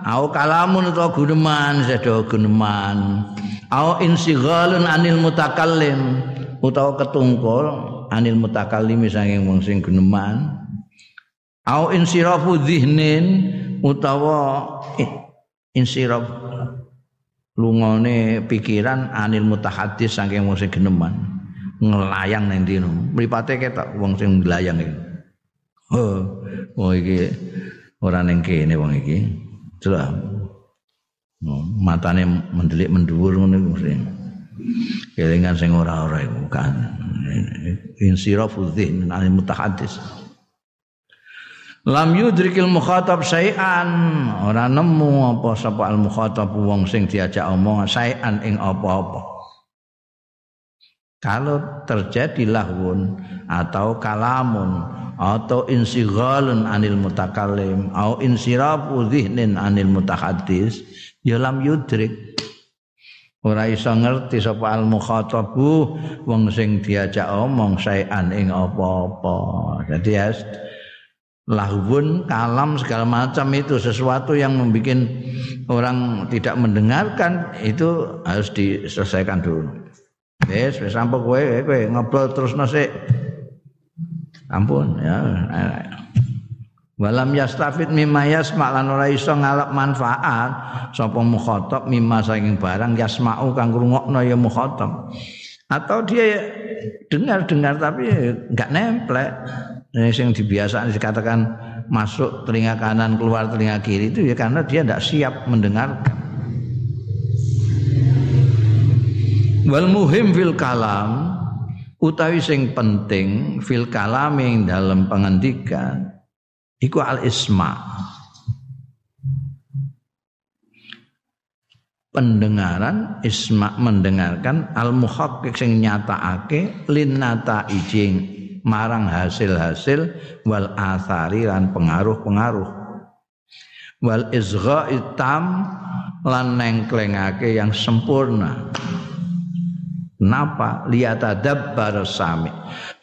au kalamun utawa guneman sedo guneman. Au insighalun anil mutakallim utawa ketungkul anil mutakallimi saking wong sing geneman au insirafu dzihnin utawa insiraf lungone pikiran anil mutahaddis saking wong sing geneman. Ngelayang ning dino mripate ketok wong sing nglayang iki. Oh oh iki ora ning kene wong iki. Oh, matane mendelik menduwur ngono mesti kelingan sing ora-ora iku kan insirafu dzihn al mutahaddis. Lam yudrikil mukhatab syai'an. Ora nemu apa sapa al mukhatab wong sing diajak omong syai'an ing apa-apa. Kalau terjadi lahwun atau kalamun atau insighalun anil mutakallim atau insirafu dzihnin anil mutahaddis ya lam yudrik ora iso ngerti sapa al mukhatabu wong sing diajak omong saean ing apa-apa. Jadi ya lahwun kalam segala macam itu sesuatu yang membuat orang tidak mendengarkan itu harus diselesaikan dulu. Wis wis sampe kowe ngobrol terus nasi ampun ya Walam yastafid mimma yasma lan ora iso ngalap manfaat sapa mukhatab mimma saking barang yasma'u kang ngrungokno ya mukhatab. Atau dia dengar-dengar tapi enggak nemplek. Ini yang dibiasaan dikatakan masuk telinga kanan keluar telinga kiri itu ya karena dia tidak siap mendengarkan. Wal muhim fil kalam utawi sing penting fil kalam yang dalam pengendikan iku al isma pendengaran isma mendengarkan al muhaqqiq sing nyatakake linnata ijing marang hasil-hasil wal athari lan pengaruh-pengaruh. Wal izgha itam lan nengklengake yang sempurna Kenapa? Liyatadabbar sami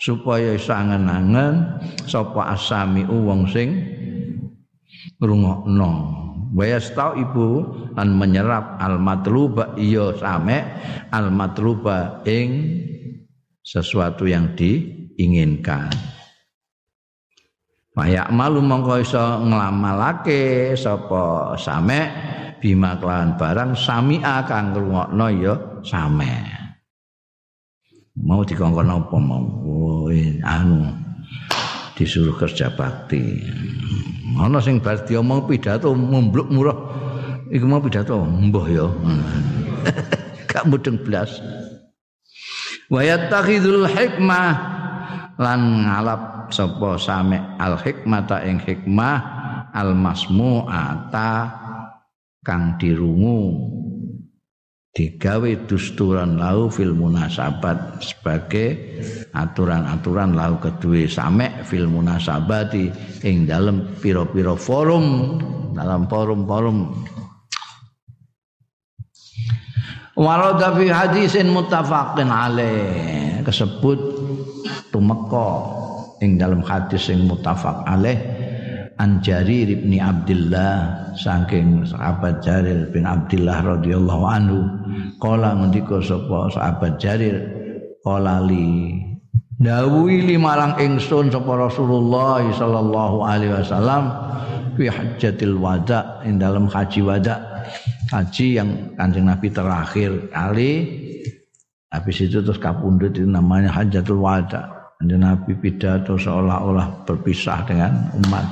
supaya iso angen-angen asami wong sing ngrungokno Wayastau ibu lan menyerap al matluba iya same al matluba ing sesuatu yang diinginkan. Mayak malu mongko iso nglamalake sapa same bima kelawan barang sami'a kang ngrungokno ya same. Mau dikongkon apa mau? Oh, anu disuruh kerja bakti. ana sing bar diomong pidato membluk murah. Iku mau pidato? Mbah ya. [LAUGHS] Gak mudeng blas. Wa yattakhidul hikmah lan ngalap sapa same al hikmata ing hikmah al masmu'ata kang dirungu digawe dusturan lau fil munasabat sebagai aturan-aturan lau kedua same fil munasabati ing dalam piro-piro forum dalam forum-forum. Walau fi hadisin mutafaqin alaih kesebut tumeka ing dalam hadis sing mutafaq alaih an Jarir bin Abdullah saking sahabat Jarir bin Abdullah radhiyallahu anhu kala ngendika sapa? Sahabat Jarir. Kala li dawuhi limarang ingsun sapa Rasulullah sallallahu alaihi wasallam fi hajjatil wada ing dalam haji wada. Haji yang kanjeng Nabi terakhir kali. Habis itu terus kapundut itu namanya hajatul wada. Kanjeng Nabi pidato seolah-olah berpisah dengan umat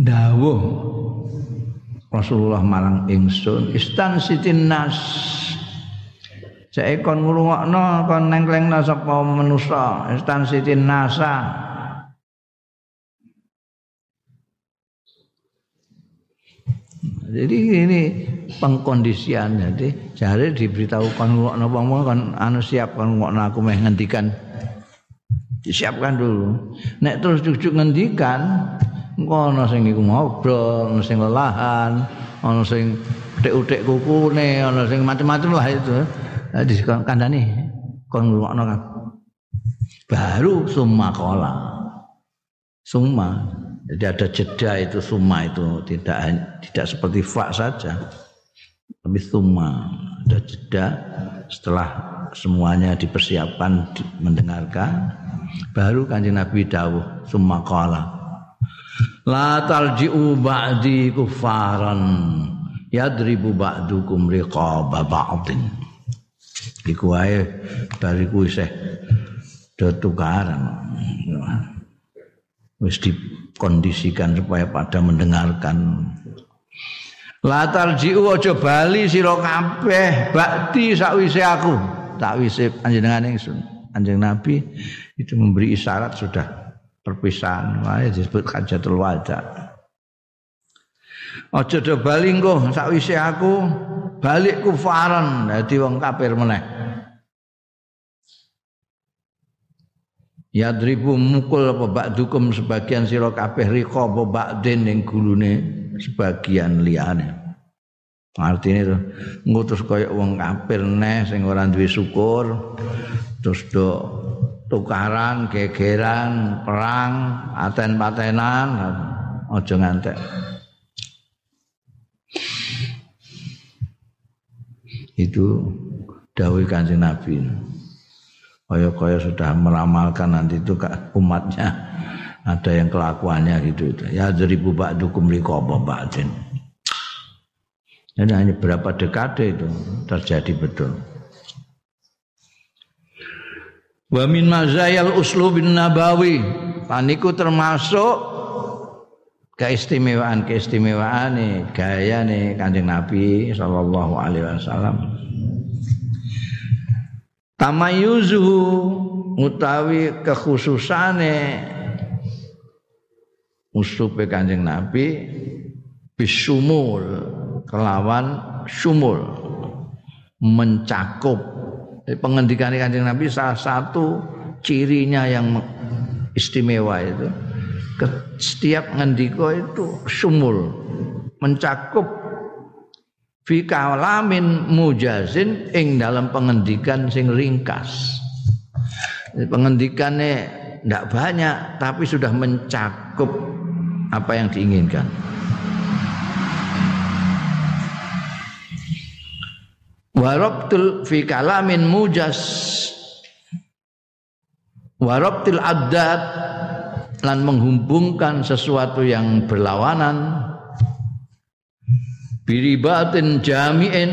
dawuh. Rasulullah marang ingsun istan sitin nas Saekon ngrungokno kon nengklengna sapa manusa istan sitin nasa Jadi ini pengkondisian jadi jare diberitahu kon ngrungokno wong kon anu siap kon ngrungokno aku meh ngendikan. Disiapkan dulu. Nek terus cucuk ngendikan engko ana sing iku ngobrol, ana sing lelahan, ana sing utik-utik kukune, ana sing macam-macam lah itu. Jadi kandhane kon ngrungokno kan. Baru summa kola. Summa. Jadi ada jeda itu summa itu tidak tidak seperti fa saja. Tapi summa ada jeda setelah semuanya dipersiapkan mendengarkan baru kanjeng Nabi dawuh summa qala La talji'u ba'di kufaran yadribu ba'dukum riqaba ba'din. Iku ae bariku isih do tukaran. Wis dikondisikan supaya pada mendengarkan. La talji'u aja bali sira kabeh ba'di sakwise aku. Sakwise panjenengan ingsun. Kanjeng Nabi itu memberi isyarat sudah perpisahan. Wae disebut hajatul wada aja do bali engko sakwise aku balik kufaran. Dadi wong kafir meneh. Yadribu mukul apa ba'dukum sebagian sira kabeh rika apa ba'din ning gulune sebagian liyane. Artine itu ngutus kaya wong kafir neh sing ora duwe syukur terus do tukaran, gegeran, perang, aten-patenan, aja ngantek. Itu dawai kanjeng Nabi. Kaya-kaya sudah meramalkan nanti itu umatnya ada yang kelakuannya gitu itu. Ya dari bubak dukum likoba ba'din. Ini hanya berapa dekade itu terjadi betul. Wa min mazayal uslubin nabawi. Paniku termasuk keistimewaan keistimewaan nih gaya nih kanjeng Nabi Shallallahu Alaihi Wasallam. Tamayuzuhu utawi kekhususane usupe Kanjeng Nabi bisumul kelawan sumul mencakup pengendikan Kanjeng Nabi salah satu cirinya yang istimewa itu. Setiap ngendiko itu sumul mencakup fi kalamin mujazin ing dalam pengendikan sing ringkas. Pengendikannya tidak banyak tapi sudah mencakup apa yang diinginkan warabtul fi kalamin mujas. Warabtil adat lan menghubungkan sesuatu yang berlawanan. Biribatin jami'in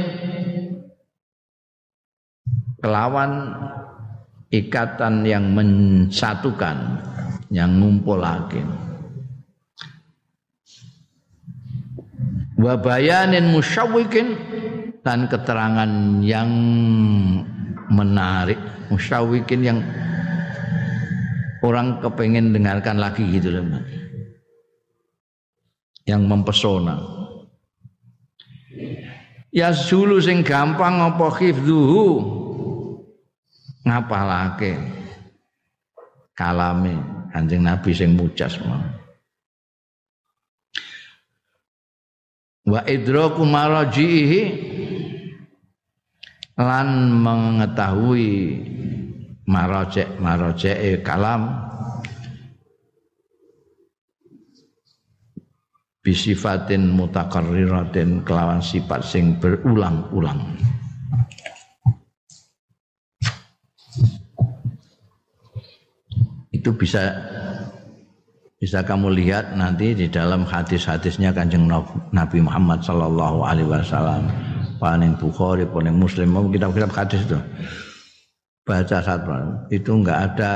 kelawan ikatan yang mensatukan yang ngumpulake wa bayanin musyawwikin dan keterangan yang menarik musyawikin yang orang kepengen dengarkan lagi gitu loh yang mempesona. Ya sulu sing gampang apa khifduhu? Ngapalake? Kalame Kanjeng Nabi sing mujas mau wa idraku marajihi lan mengetahui marojek marojek kalam. Bisifatin mutakarriratin kelawan sifat sing berulang-ulang. Itu bisa bisa kamu lihat nanti di dalam hadis-hadisnya kanjeng Nabi Muhammad Sallallahu Alaihi Wasallam paling Bukhari, paling Muslim, mau kitab-kitab hadis itu. Baca satu itu enggak ada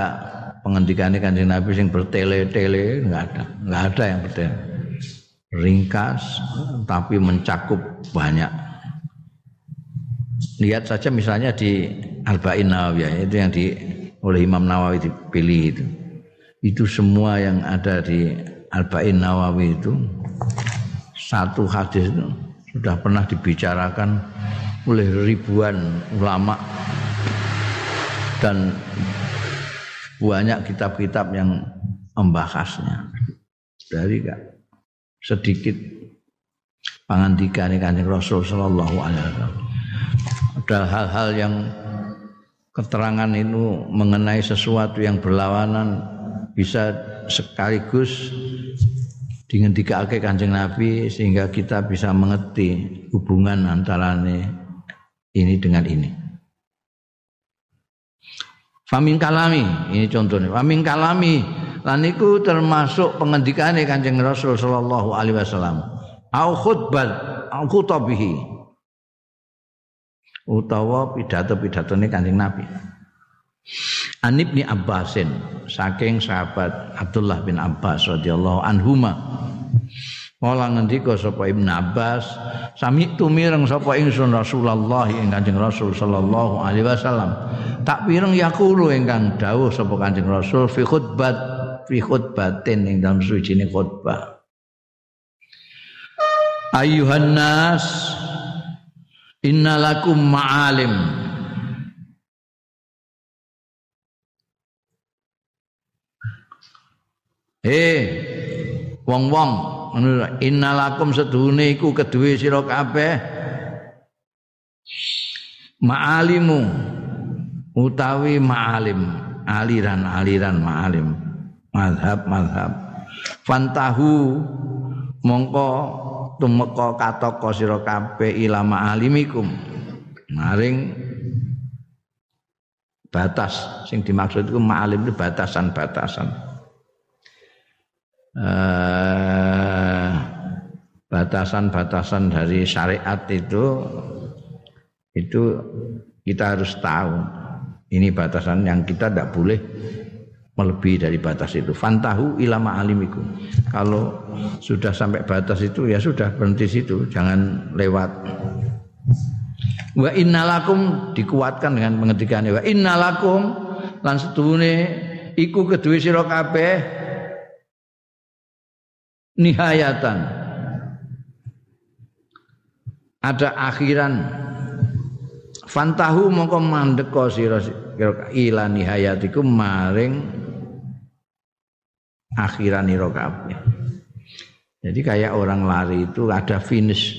pengendikan kanjeng Nabi yang bertele-tele, enggak ada. Enggak ada yang bertele. Ringkas tapi mencakup banyak. Lihat saja misalnya di Arba'in Nawawiyah itu yang di oleh Imam Nawawi dipilih itu. Itu semua yang ada di Arba'in Nawawi itu satu hadis itu sudah pernah dibicarakan oleh ribuan ulama dan banyak kitab-kitab yang membahasnya. Dari sedikit pangandikan kanjeng Rasul Shallallahu Alaihi Wasallam. Ada hal-hal yang keterangan itu mengenai sesuatu yang berlawanan bisa sekaligus dingendikake Kanjeng Nabi sehingga kita bisa mengerti hubungan antara ini dengan ini. Famin kalami, ini contohnya. Famin kalami, lan iku termasuk pengendikane Kanjeng Rasul sallallahu alaihi wasallam. Au khutbah, au khutabihi. Utawa pidato-pidatone Kanjeng Nabi. An Ibni Abbasin saking sahabat Abdullah bin Abbas radhiyallahu anhuma Kala ngendika sapa Ibnu Abbas, sami tumireng sapa ingsun Rasulullah ing Kanjeng Rasul sallallahu alaihi wasallam. Tak pireng yaqulu ingkang dawuh sapa Kanjeng Rasul fi khutbat fi khutbatin ing dalam suci khutbah. Ayuhan nas innalakum ma'alim Eh, wong-wong innalakum sedune iku keduwe sira kabeh. Ma'alimu utawi ma'alim aliran-aliran ma'alim. Mazhab-mazhab fantahu mongko tumeka kataka sira kabeh ila ma'alimikum. Maring batas sing dimaksud iku ma'alim itu batasan-batasan Eh, batasan-batasan dari syariat itu itu kita harus tahu ini batasan yang kita tidak boleh melebihi dari batas itu. Fantahu ilama alimiku. Kalau sudah sampai batas itu ya sudah berhenti situ, jangan lewat. Wa innalakum dikuatkan dengan pengertian wa innalakum lan setune iku kedue sira kabeh nihayatan. Ada akhiran. Fantahu mongko mandeka sira ila nihayatikum maring akhiran ira kabeh. Jadi kayak orang lari itu ada finish.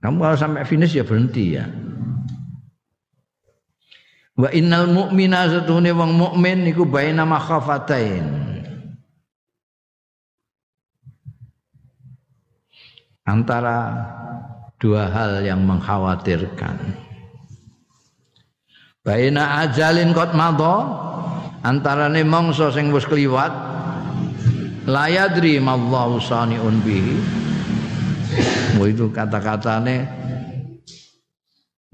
Kamu kalau sampai finish ya berhenti ya. Wa innal mu'mina satune wong mukmin iku baina makhafatain. Antara dua hal yang mengkhawatirkan. Baina ajalin kot madha antarane mangsa sing wis kliwat layadri mallahu saniun bihi. Itu kata-katane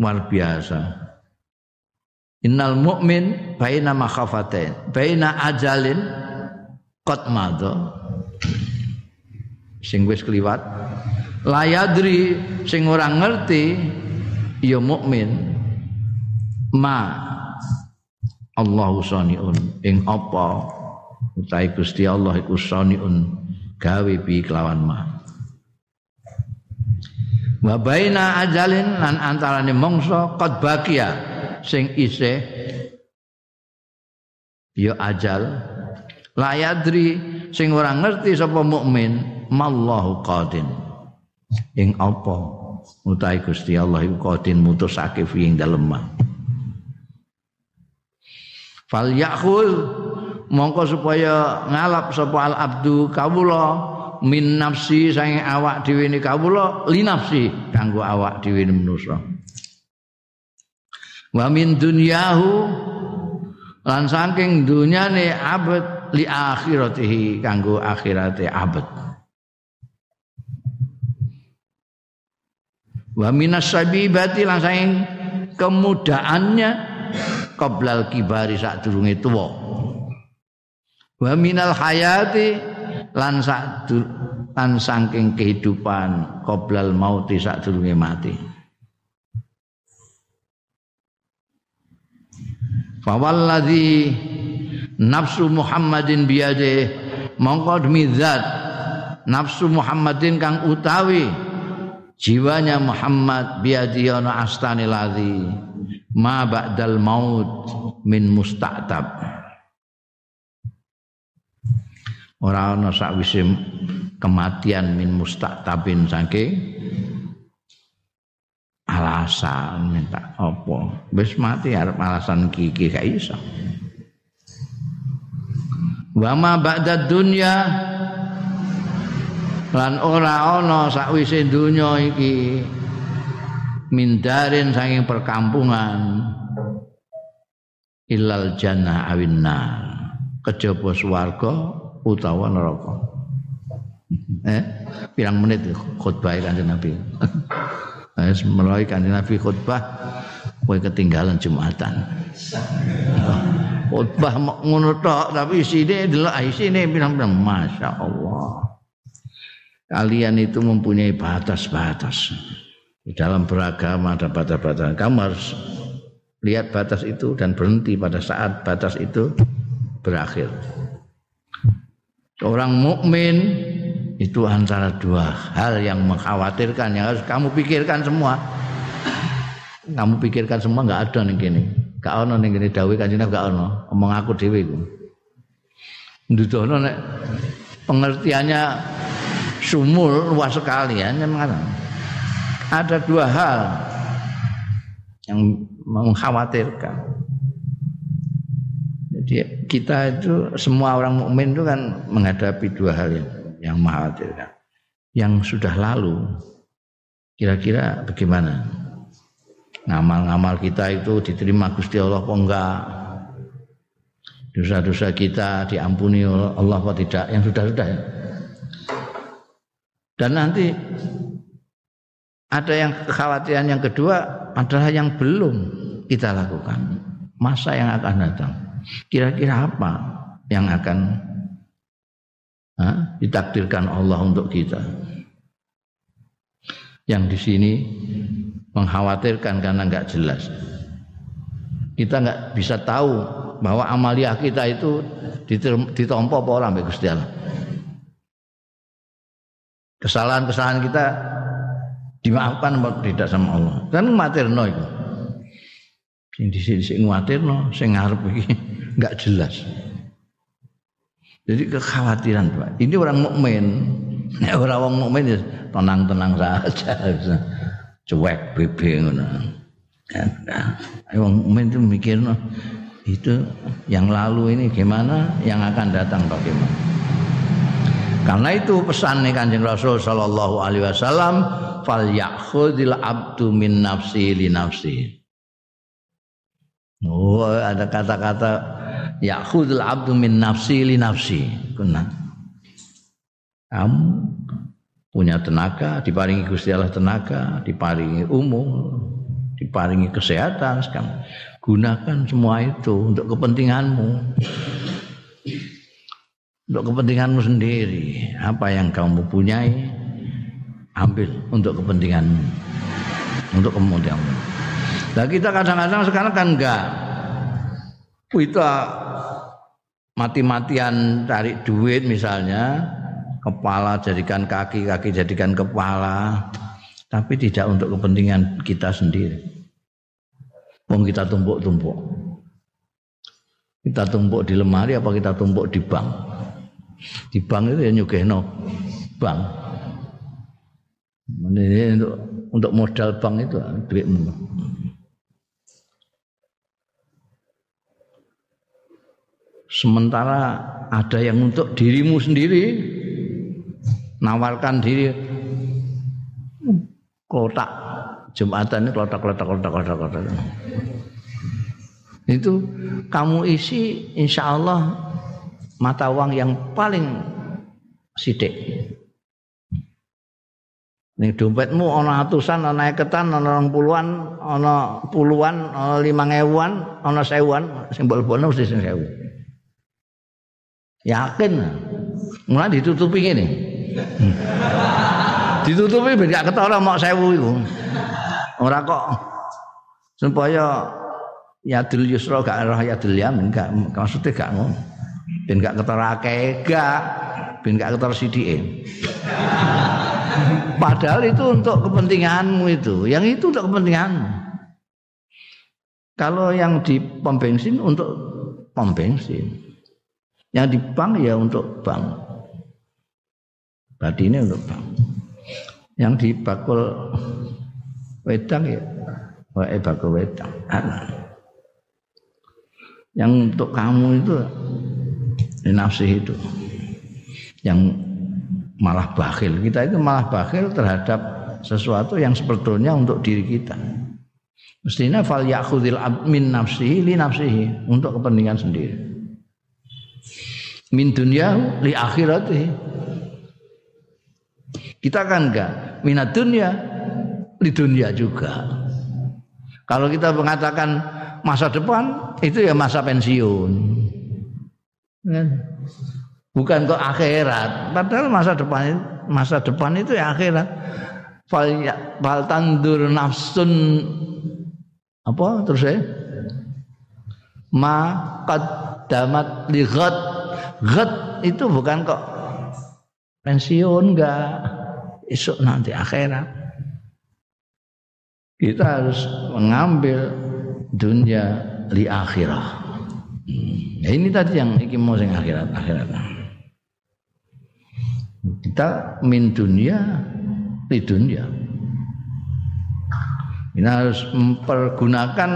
luar biasa. Innal mu'min baina makhafatain, baina ajalin qad madha. Sing wis kliwat. Layadri sing ora ngerti ya mukmin ma Allahu saniun ing apa utahe Gusti Allah iku saniun gawe bi kelawan ma. Wa baina ajalin lan antarane mongso qad bakia sing isih ya ajal layadri sing ora ngerti sapa mukmin mallahu qadin. Ing apa? Utahe Gusti Allah iku qadin mutusake fi ing dalem fal yakhul mongko supaya ngalap sapa al abdu kawula min nafsi sange awak dhewe ni kawula li nafsi kanggo awak dhewe manusa. Wa min dunyahu lan saking dunyane abad li akhiratihi kanggo akhirate abad. Wa minas sabibati lan saking kemudaannya qoblal kibari sak durunge tuwa. Wa minal hayati lan sak lan saking kehidupan qoblal mauti sak durunge mati Fawalladzi nafsu Muhammadin biyade. Mongko demi zat. Nafsu Muhammadin kang utawi. Jiwanya Muhammad biadi ana astane ladzi. Ma ba'dal maut min musta'tab. Ora ana sakwise kematian min musta'tabin saking alasan minta apa. Wis mati arep alasan kiki gak iso wa ma ba'da dunya lan ora ana sakwise donya iki mindarin saking perkampungan. Ilal jannah awinna kejaba utawa neraka. [LAUGHS] Eh pirang menit khutbah kanjeng Nabi. [LAUGHS] Wis mulai kanjeng Nabi khutbah kowe ketinggalan Jumatan. [LAUGHS] Khutbah ngono tok tapi isine delok ah, isine bilang-bilang Masya Allah. Kalian itu mempunyai batas-batas. Di dalam beragama ada batas-batas. Kamu harus lihat batas itu dan berhenti pada saat batas itu berakhir. Orang mukmin itu antara dua hal yang mengkhawatirkan yang harus kamu pikirkan semua kamu pikirkan semua nggak ada nih gini gak ono nih gini dawi kanjeng gak ono omong aku dewi ku ndudono nek pengertiannya sumul luas sekali ya ada dua hal yang mengkhawatirkan jadi kita itu semua orang mukmin itu kan menghadapi dua hal yang yang mengkhawatirkan. Yang sudah lalu, kira-kira bagaimana? Ngamal-ngamal kita itu diterima Gusti Allah apa enggak? Dosa-dosa kita diampuni oleh Allah apa tidak? Yang sudah-sudah ya. Dan nanti ada yang kekhawatiran yang kedua adalah yang belum kita lakukan. Masa yang akan datang. Kira-kira apa yang akan ha? ditakdirkan Allah untuk kita. Yang di sini mengkhawatirkan karena nggak jelas. Kita nggak bisa tahu bahwa amalia kita itu ditompo apa orang Gusti Allah. kesalahan-kesalahan kita dimaafkan apa tidak sama Allah. Kan materno itu. Sing dhisik-dhisik nguatirno, sing ngarep iki enggak jelas. Jadi kekhawatiran Pak. Ini orang mukmin. Nek orang wong mukmin ya tenang-tenang saja. Cuek bebe ngono. Nah, wong mukmin itu mikir itu yang lalu ini gimana, yang akan datang bagaimana. Karena itu pesan nih kanjeng Rasul Shallallahu Alaihi Wasallam, fal yakhudil abdu min nafsi li nafsi. Oh, ada kata-kata yakhudul abdu min nafsi li nafsi. Kamu punya tenaga, diparingi Gusti Allah tenaga, diparingi umur, diparingi kesehatan sekarang. Gunakan semua itu untuk kepentinganmu. Untuk kepentinganmu sendiri. Apa yang kamu punyai, ambil untuk kepentinganmu. Untuk kemudianmu. Nah kita kadang-kadang sekarang kan enggak. Kita mati-matian cari duit misalnya, kepala jadikan kaki, kaki jadikan kepala, tapi tidak untuk kepentingan kita sendiri. Wong kita tumpuk-tumpuk. Kita tumpuk di lemari apa kita tumpuk di bank? Di bank itu ya nyugehno bank. Ini untuk untuk modal bank itu duitmu. Sementara ada yang untuk dirimu sendiri nawarkan diri kotak Jumatan ini kelotak kelotak kelotak kelotak kelotak. Itu kamu isi insya Allah mata uang yang paling sidik. Nih dompetmu ono atusan, ono eketan, ono orang puluhan, ono puluhan, ono lima ngewan, ono sewuan, simbol bono mesti sing sewu. Yakin, mulai ditutupi ini. Ditutupi biar gak ketara mau sewu itu. Ora kok supaya yadul yusra gak roh yadul yamin gak maksudnya gak ngono. Ben gak keterake gak ben gak keter sidike. Padahal itu untuk kepentinganmu itu. Yang itu untuk kepentinganmu. Kalau yang di pom bensin untuk pom bensin. Yang di bank ya untuk bank. Ini untuk bank. Yang di bakul wedang ya? Wae bakal wedang. Yang untuk kamu itu nafsi itu. Yang malah bakhil. Kita itu malah bakhil terhadap sesuatu yang sebetulnya untuk diri kita. Mestinya fal yakhudil min nafsihi li nafsihi untuk kepentingan sendiri. Min dunia li akhirati kita kan enggak minat dunia di dunia juga. Kalau kita mengatakan masa depan itu ya masa pensiun. Kan? Bukan kok akhirat. Padahal masa depan masa depan itu ya akhirat. Ya, fal tandur nafsun apa terus ya? Ma qaddamat li. Ghad itu bukan kok pensiun enggak. Esok nanti akhirat kita harus mengambil dunia li akhirah. Ya ini tadi yang iki mau sing akhirat akhirat. Kita min dunia di dunia. Kita harus mempergunakan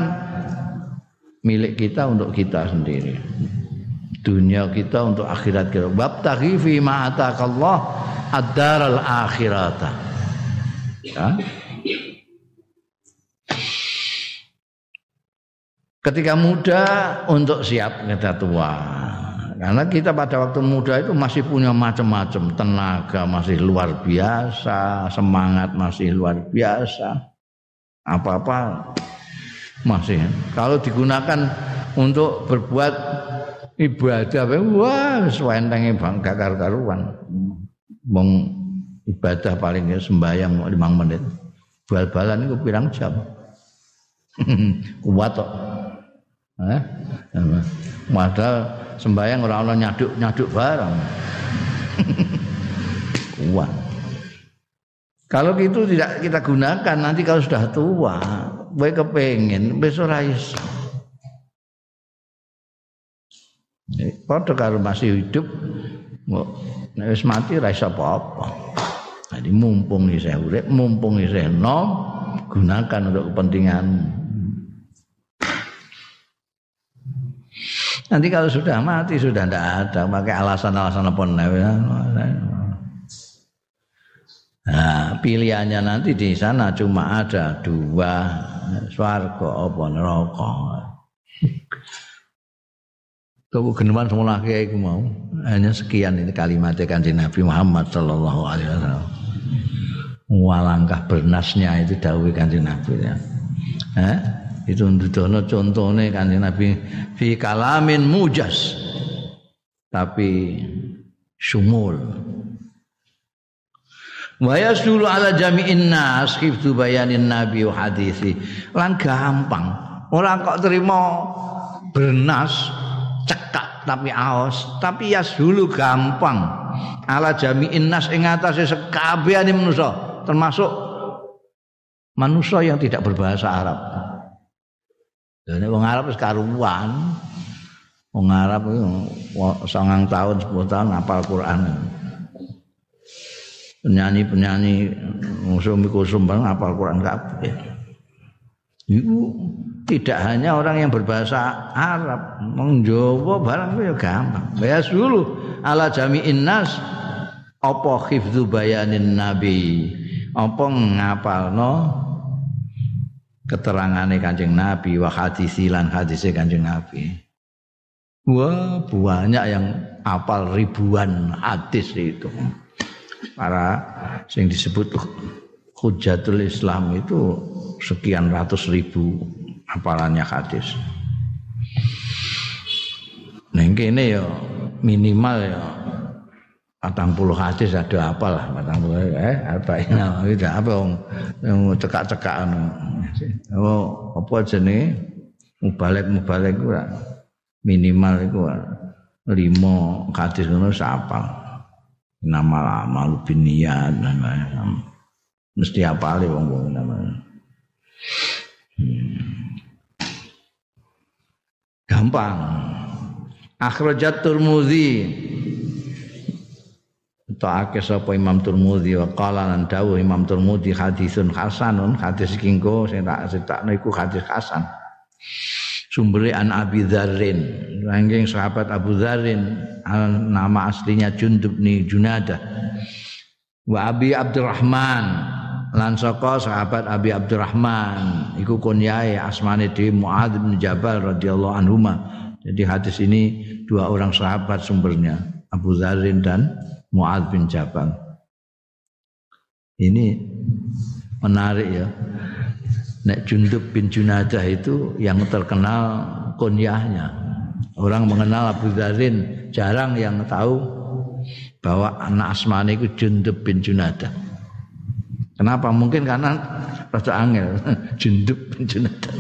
milik kita untuk kita sendiri. Dunia kita untuk akhirat kita. Bab fi ma atakallah ad-daral akhirata. Ya. ketika muda untuk siap kita tua. Karena kita pada waktu muda itu masih punya macam-macam tenaga masih luar biasa, semangat masih luar biasa. Apa-apa masih. Kalau digunakan untuk berbuat ibadah, wah suwentenge bang gakar karuan. Wong ibadah paling sembahyang lima menit. Bal-balan itu pirang jam. [LAUGHS] Kuat kok. Eh? Padahal sembahyang orang orang nyaduk nyaduk barang. [LAUGHS] Kuat. Kalau itu tidak kita gunakan nanti kalau sudah tua, gue kepengen besok rais. Padha kalau masih hidup, nek wis mati ra apa-apa. Jadi mumpung isih urip, mumpung isih nom, gunakan untuk kepentingan. Nanti kalau sudah mati sudah tidak ada, pakai alasan-alasan apa Nah, pilihannya nanti di sana cuma ada dua, swarga apa neraka. Kau geneman semua laki mau hanya sekian ini kalimat kanjeng Nabi Muhammad Sallallahu Alaihi Wasallam. Walangkah bernasnya itu dawai kanjeng Nabi ya. Eh? Itu ndudono contohnya kanjeng Nabi fi kalamin mujas tapi sumul Wa yasulu ala jami'in nas hifdzu bayanin nabi wa hadisi. Lan gampang. Orang kok terima bernas cekak tapi aos, tapi yasulu gampang. Ala jami'in nas ing atase sekabehane manusa, termasuk manusia yang tidak berbahasa Arab. Dan wong Arab wis karuan. Wong Arab itu sangang tahun, sepuluh tahun hafal Quran penyanyi-penyanyi musuh kusum bang apal Quran kabeh. Itu tidak hanya orang yang berbahasa Arab, mengjowo barang itu ya gampang. Ya dulu ala jami'in nas apa hifdzu bayanin nabi. Apa ngapalno keterangane Kanjeng Nabi wa hadisilan hadise Kanjeng Nabi. Wah, banyak yang apal ribuan hadis itu para yang disebut hujatul Islam itu sekian ratus ribu hafalannya hadis. Nah ini ya minimal ya patang puluh hadis ada apa lah patang puluh eh apa ini [LAUGHS] itu apa yang yang cekak cekak oh apa jenis mubalik mubalik minimal itu lima hadis itu siapa nama lama biniat mesti apa wong wong nama hmm. gampang. Akhrajat turmudi ta'ake sapa Imam Turmudi wa qala lan dawuh Imam Turmudi hadisun hasanun. Hadis kingko sing tak critakno iku hadis hasan. Sumbere an Abi Dzarrin. Ranking sahabat Abu Dzarrin nama aslinya Jundub ni Junada wa Abi Abdurrahman. Lan saka sahabat Abi Abdurrahman. Iku kunyae asmane di Muadz bin Jabal radhiyallahu anhuma. Jadi hadis ini dua orang sahabat sumbernya Abu Dzarrin dan Muadz bin Jabal. Ini menarik ya. Nek Jundub bin Junadah itu yang terkenal kunyahnya. Orang mengenal Abu Dharin jarang yang tahu bahwa anak Asmani itu Jundub bin Junadah. Kenapa? Mungkin karena rasa angel [LAUGHS] Jundub bin Junadah.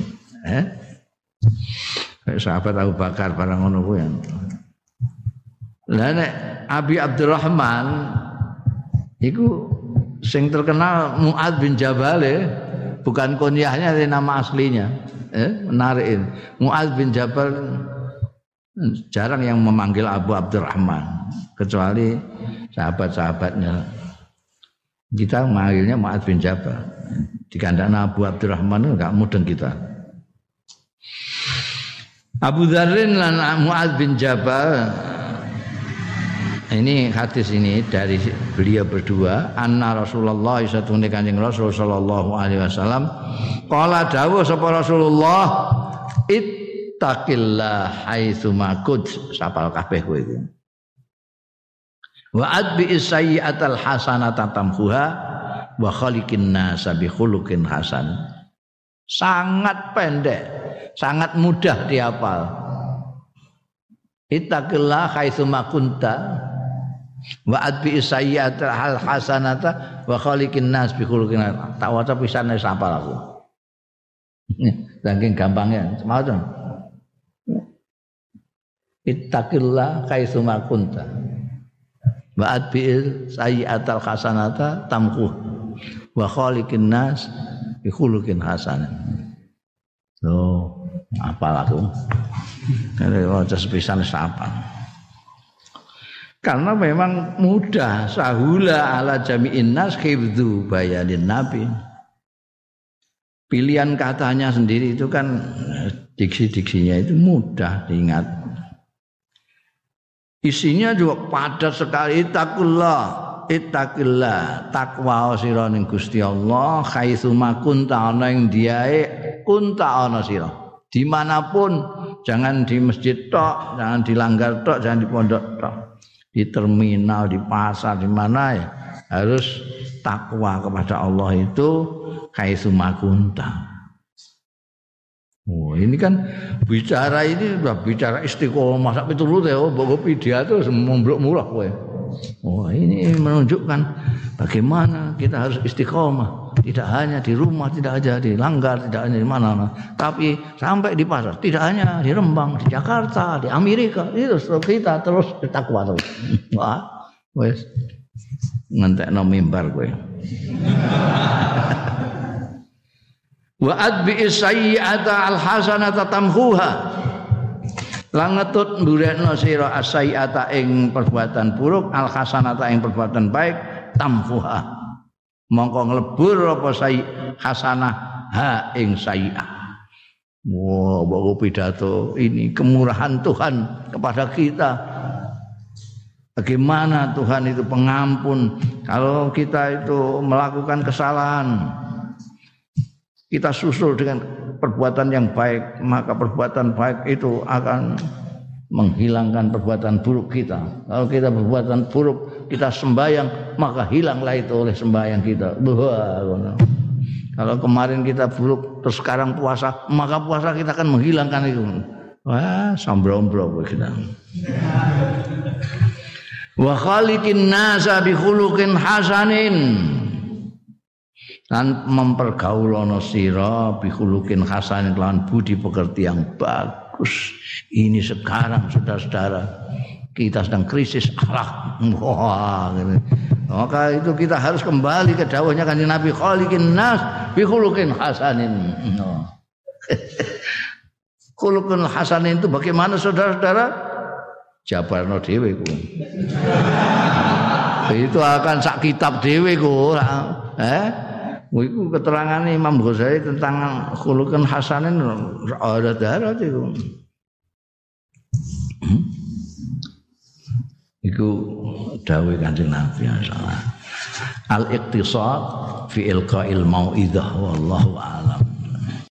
Eh? Sahabat Abu Bakar barang ngono kuwi. Lah nek Abi Abdurrahman iku sing terkenal Muad bin Jabal bukan kunyahnya dari nama aslinya. Eh, menarik ini. Muaz bin Jabal jarang yang memanggil Abu Abdurrahman kecuali sahabat-sahabatnya. Kita memanggilnya Muaz bin Jabal. Di kandang Abu Abdurrahman enggak mudeng kita. Abu Dharrin dan Muaz bin Jabal ini hadis ini dari beliau berdua anna Rasulullah satune Kanjeng Rasul sallallahu alaihi wasallam qala dawuh sapa Rasulullah ittaqillah haitsu makud sapal kabeh kowe wa adbi sayyi'atal hasanata tamhuha wa khaliqin nasa bi khuluqin hasan. Sangat pendek sangat mudah dihafal. Ittaqillah haitsu makunta wa adbi sayyi'at hal hasanata wa khaliqin nas bi khuluqin tak waca pisane sapa aku. [LAUGHS] Saking gampangnya dong ittaqillah kaitsuma kunta wa adbi sayyi'at al hasanata tamku wa khaliqin nas bi khuluqin hasan. So, apa aku? Kalau waca sepisan sapa. Karena memang mudah sahula ala jami'in nas khifdhu bayanin nabi. Pilihan katanya sendiri itu kan diksi-diksinya itu mudah diingat. Isinya juga padat sekali takullah ittaqillah takwa sira ning Gusti Allah haitsu makunta ana ing diae kunta ana sira. Di mana pun jangan di masjid tok jangan di langgar tok jangan di pondok tok. Di terminal di pasar di mana ya harus takwa kepada Allah itu haitsu makunta Oh, ini kan bicara ini udah bicara istiqomah sampai turut ya, oh, bawa pidato memblok murah kowe. Oh ini menunjukkan bagaimana kita harus istiqomah. Tidak hanya di rumah, tidak hanya di langgar, tidak hanya di mana-mana. Tapi sampai di pasar. Tidak hanya di Rembang, di Jakarta, di Amerika. Itu kita terus bertakwa terus. Wah, wes ngantek no mimbar gue. [LAUGHS] Wa adbi sayyi'ata al-hasanata tamhuha langetut ndurekno sira asaiata ing perbuatan buruk al hasanata ing perbuatan baik tamfuha mongko nglebur apa sai hasanah ha ing sayi'ah Wah, wow, pidato ini kemurahan Tuhan kepada kita. Bagaimana Tuhan itu pengampun kalau kita itu melakukan kesalahan. Kita susul dengan perbuatan yang baik, maka perbuatan baik itu akan menghilangkan perbuatan buruk kita. Kalau kita perbuatan buruk, kita sembayang, maka hilanglah itu oleh sembayang kita. Kalau kemarin kita buruk, terus sekarang puasa, maka puasa kita akan menghilangkan itu. Wah, sambrombro kita. Wa khaliqin nasa bi khuluqin hasanin dan mempergaulono sira bihulukin hasan lawan budi pekerti yang bagus. Ini sekarang saudara-saudara kita sedang krisis akhlak. Wah, gitu. Maka itu kita harus kembali ke dawahnya kan Nabi khaliqin nas bihulukin hasanin. No. [LAUGHS] Khuluqun hasanin itu bagaimana saudara-saudara? Jabarno dhewe ku. [LAUGHS] itu akan sak kitab ku. Eh? Iku keterangan Imam Ghazali tentang khulukan hasanin ada darah itu. Iku dawuh Kanjeng Nabi sallallahu Al-iqtisad fi ilqa'il mau'idah wallahu a'lam.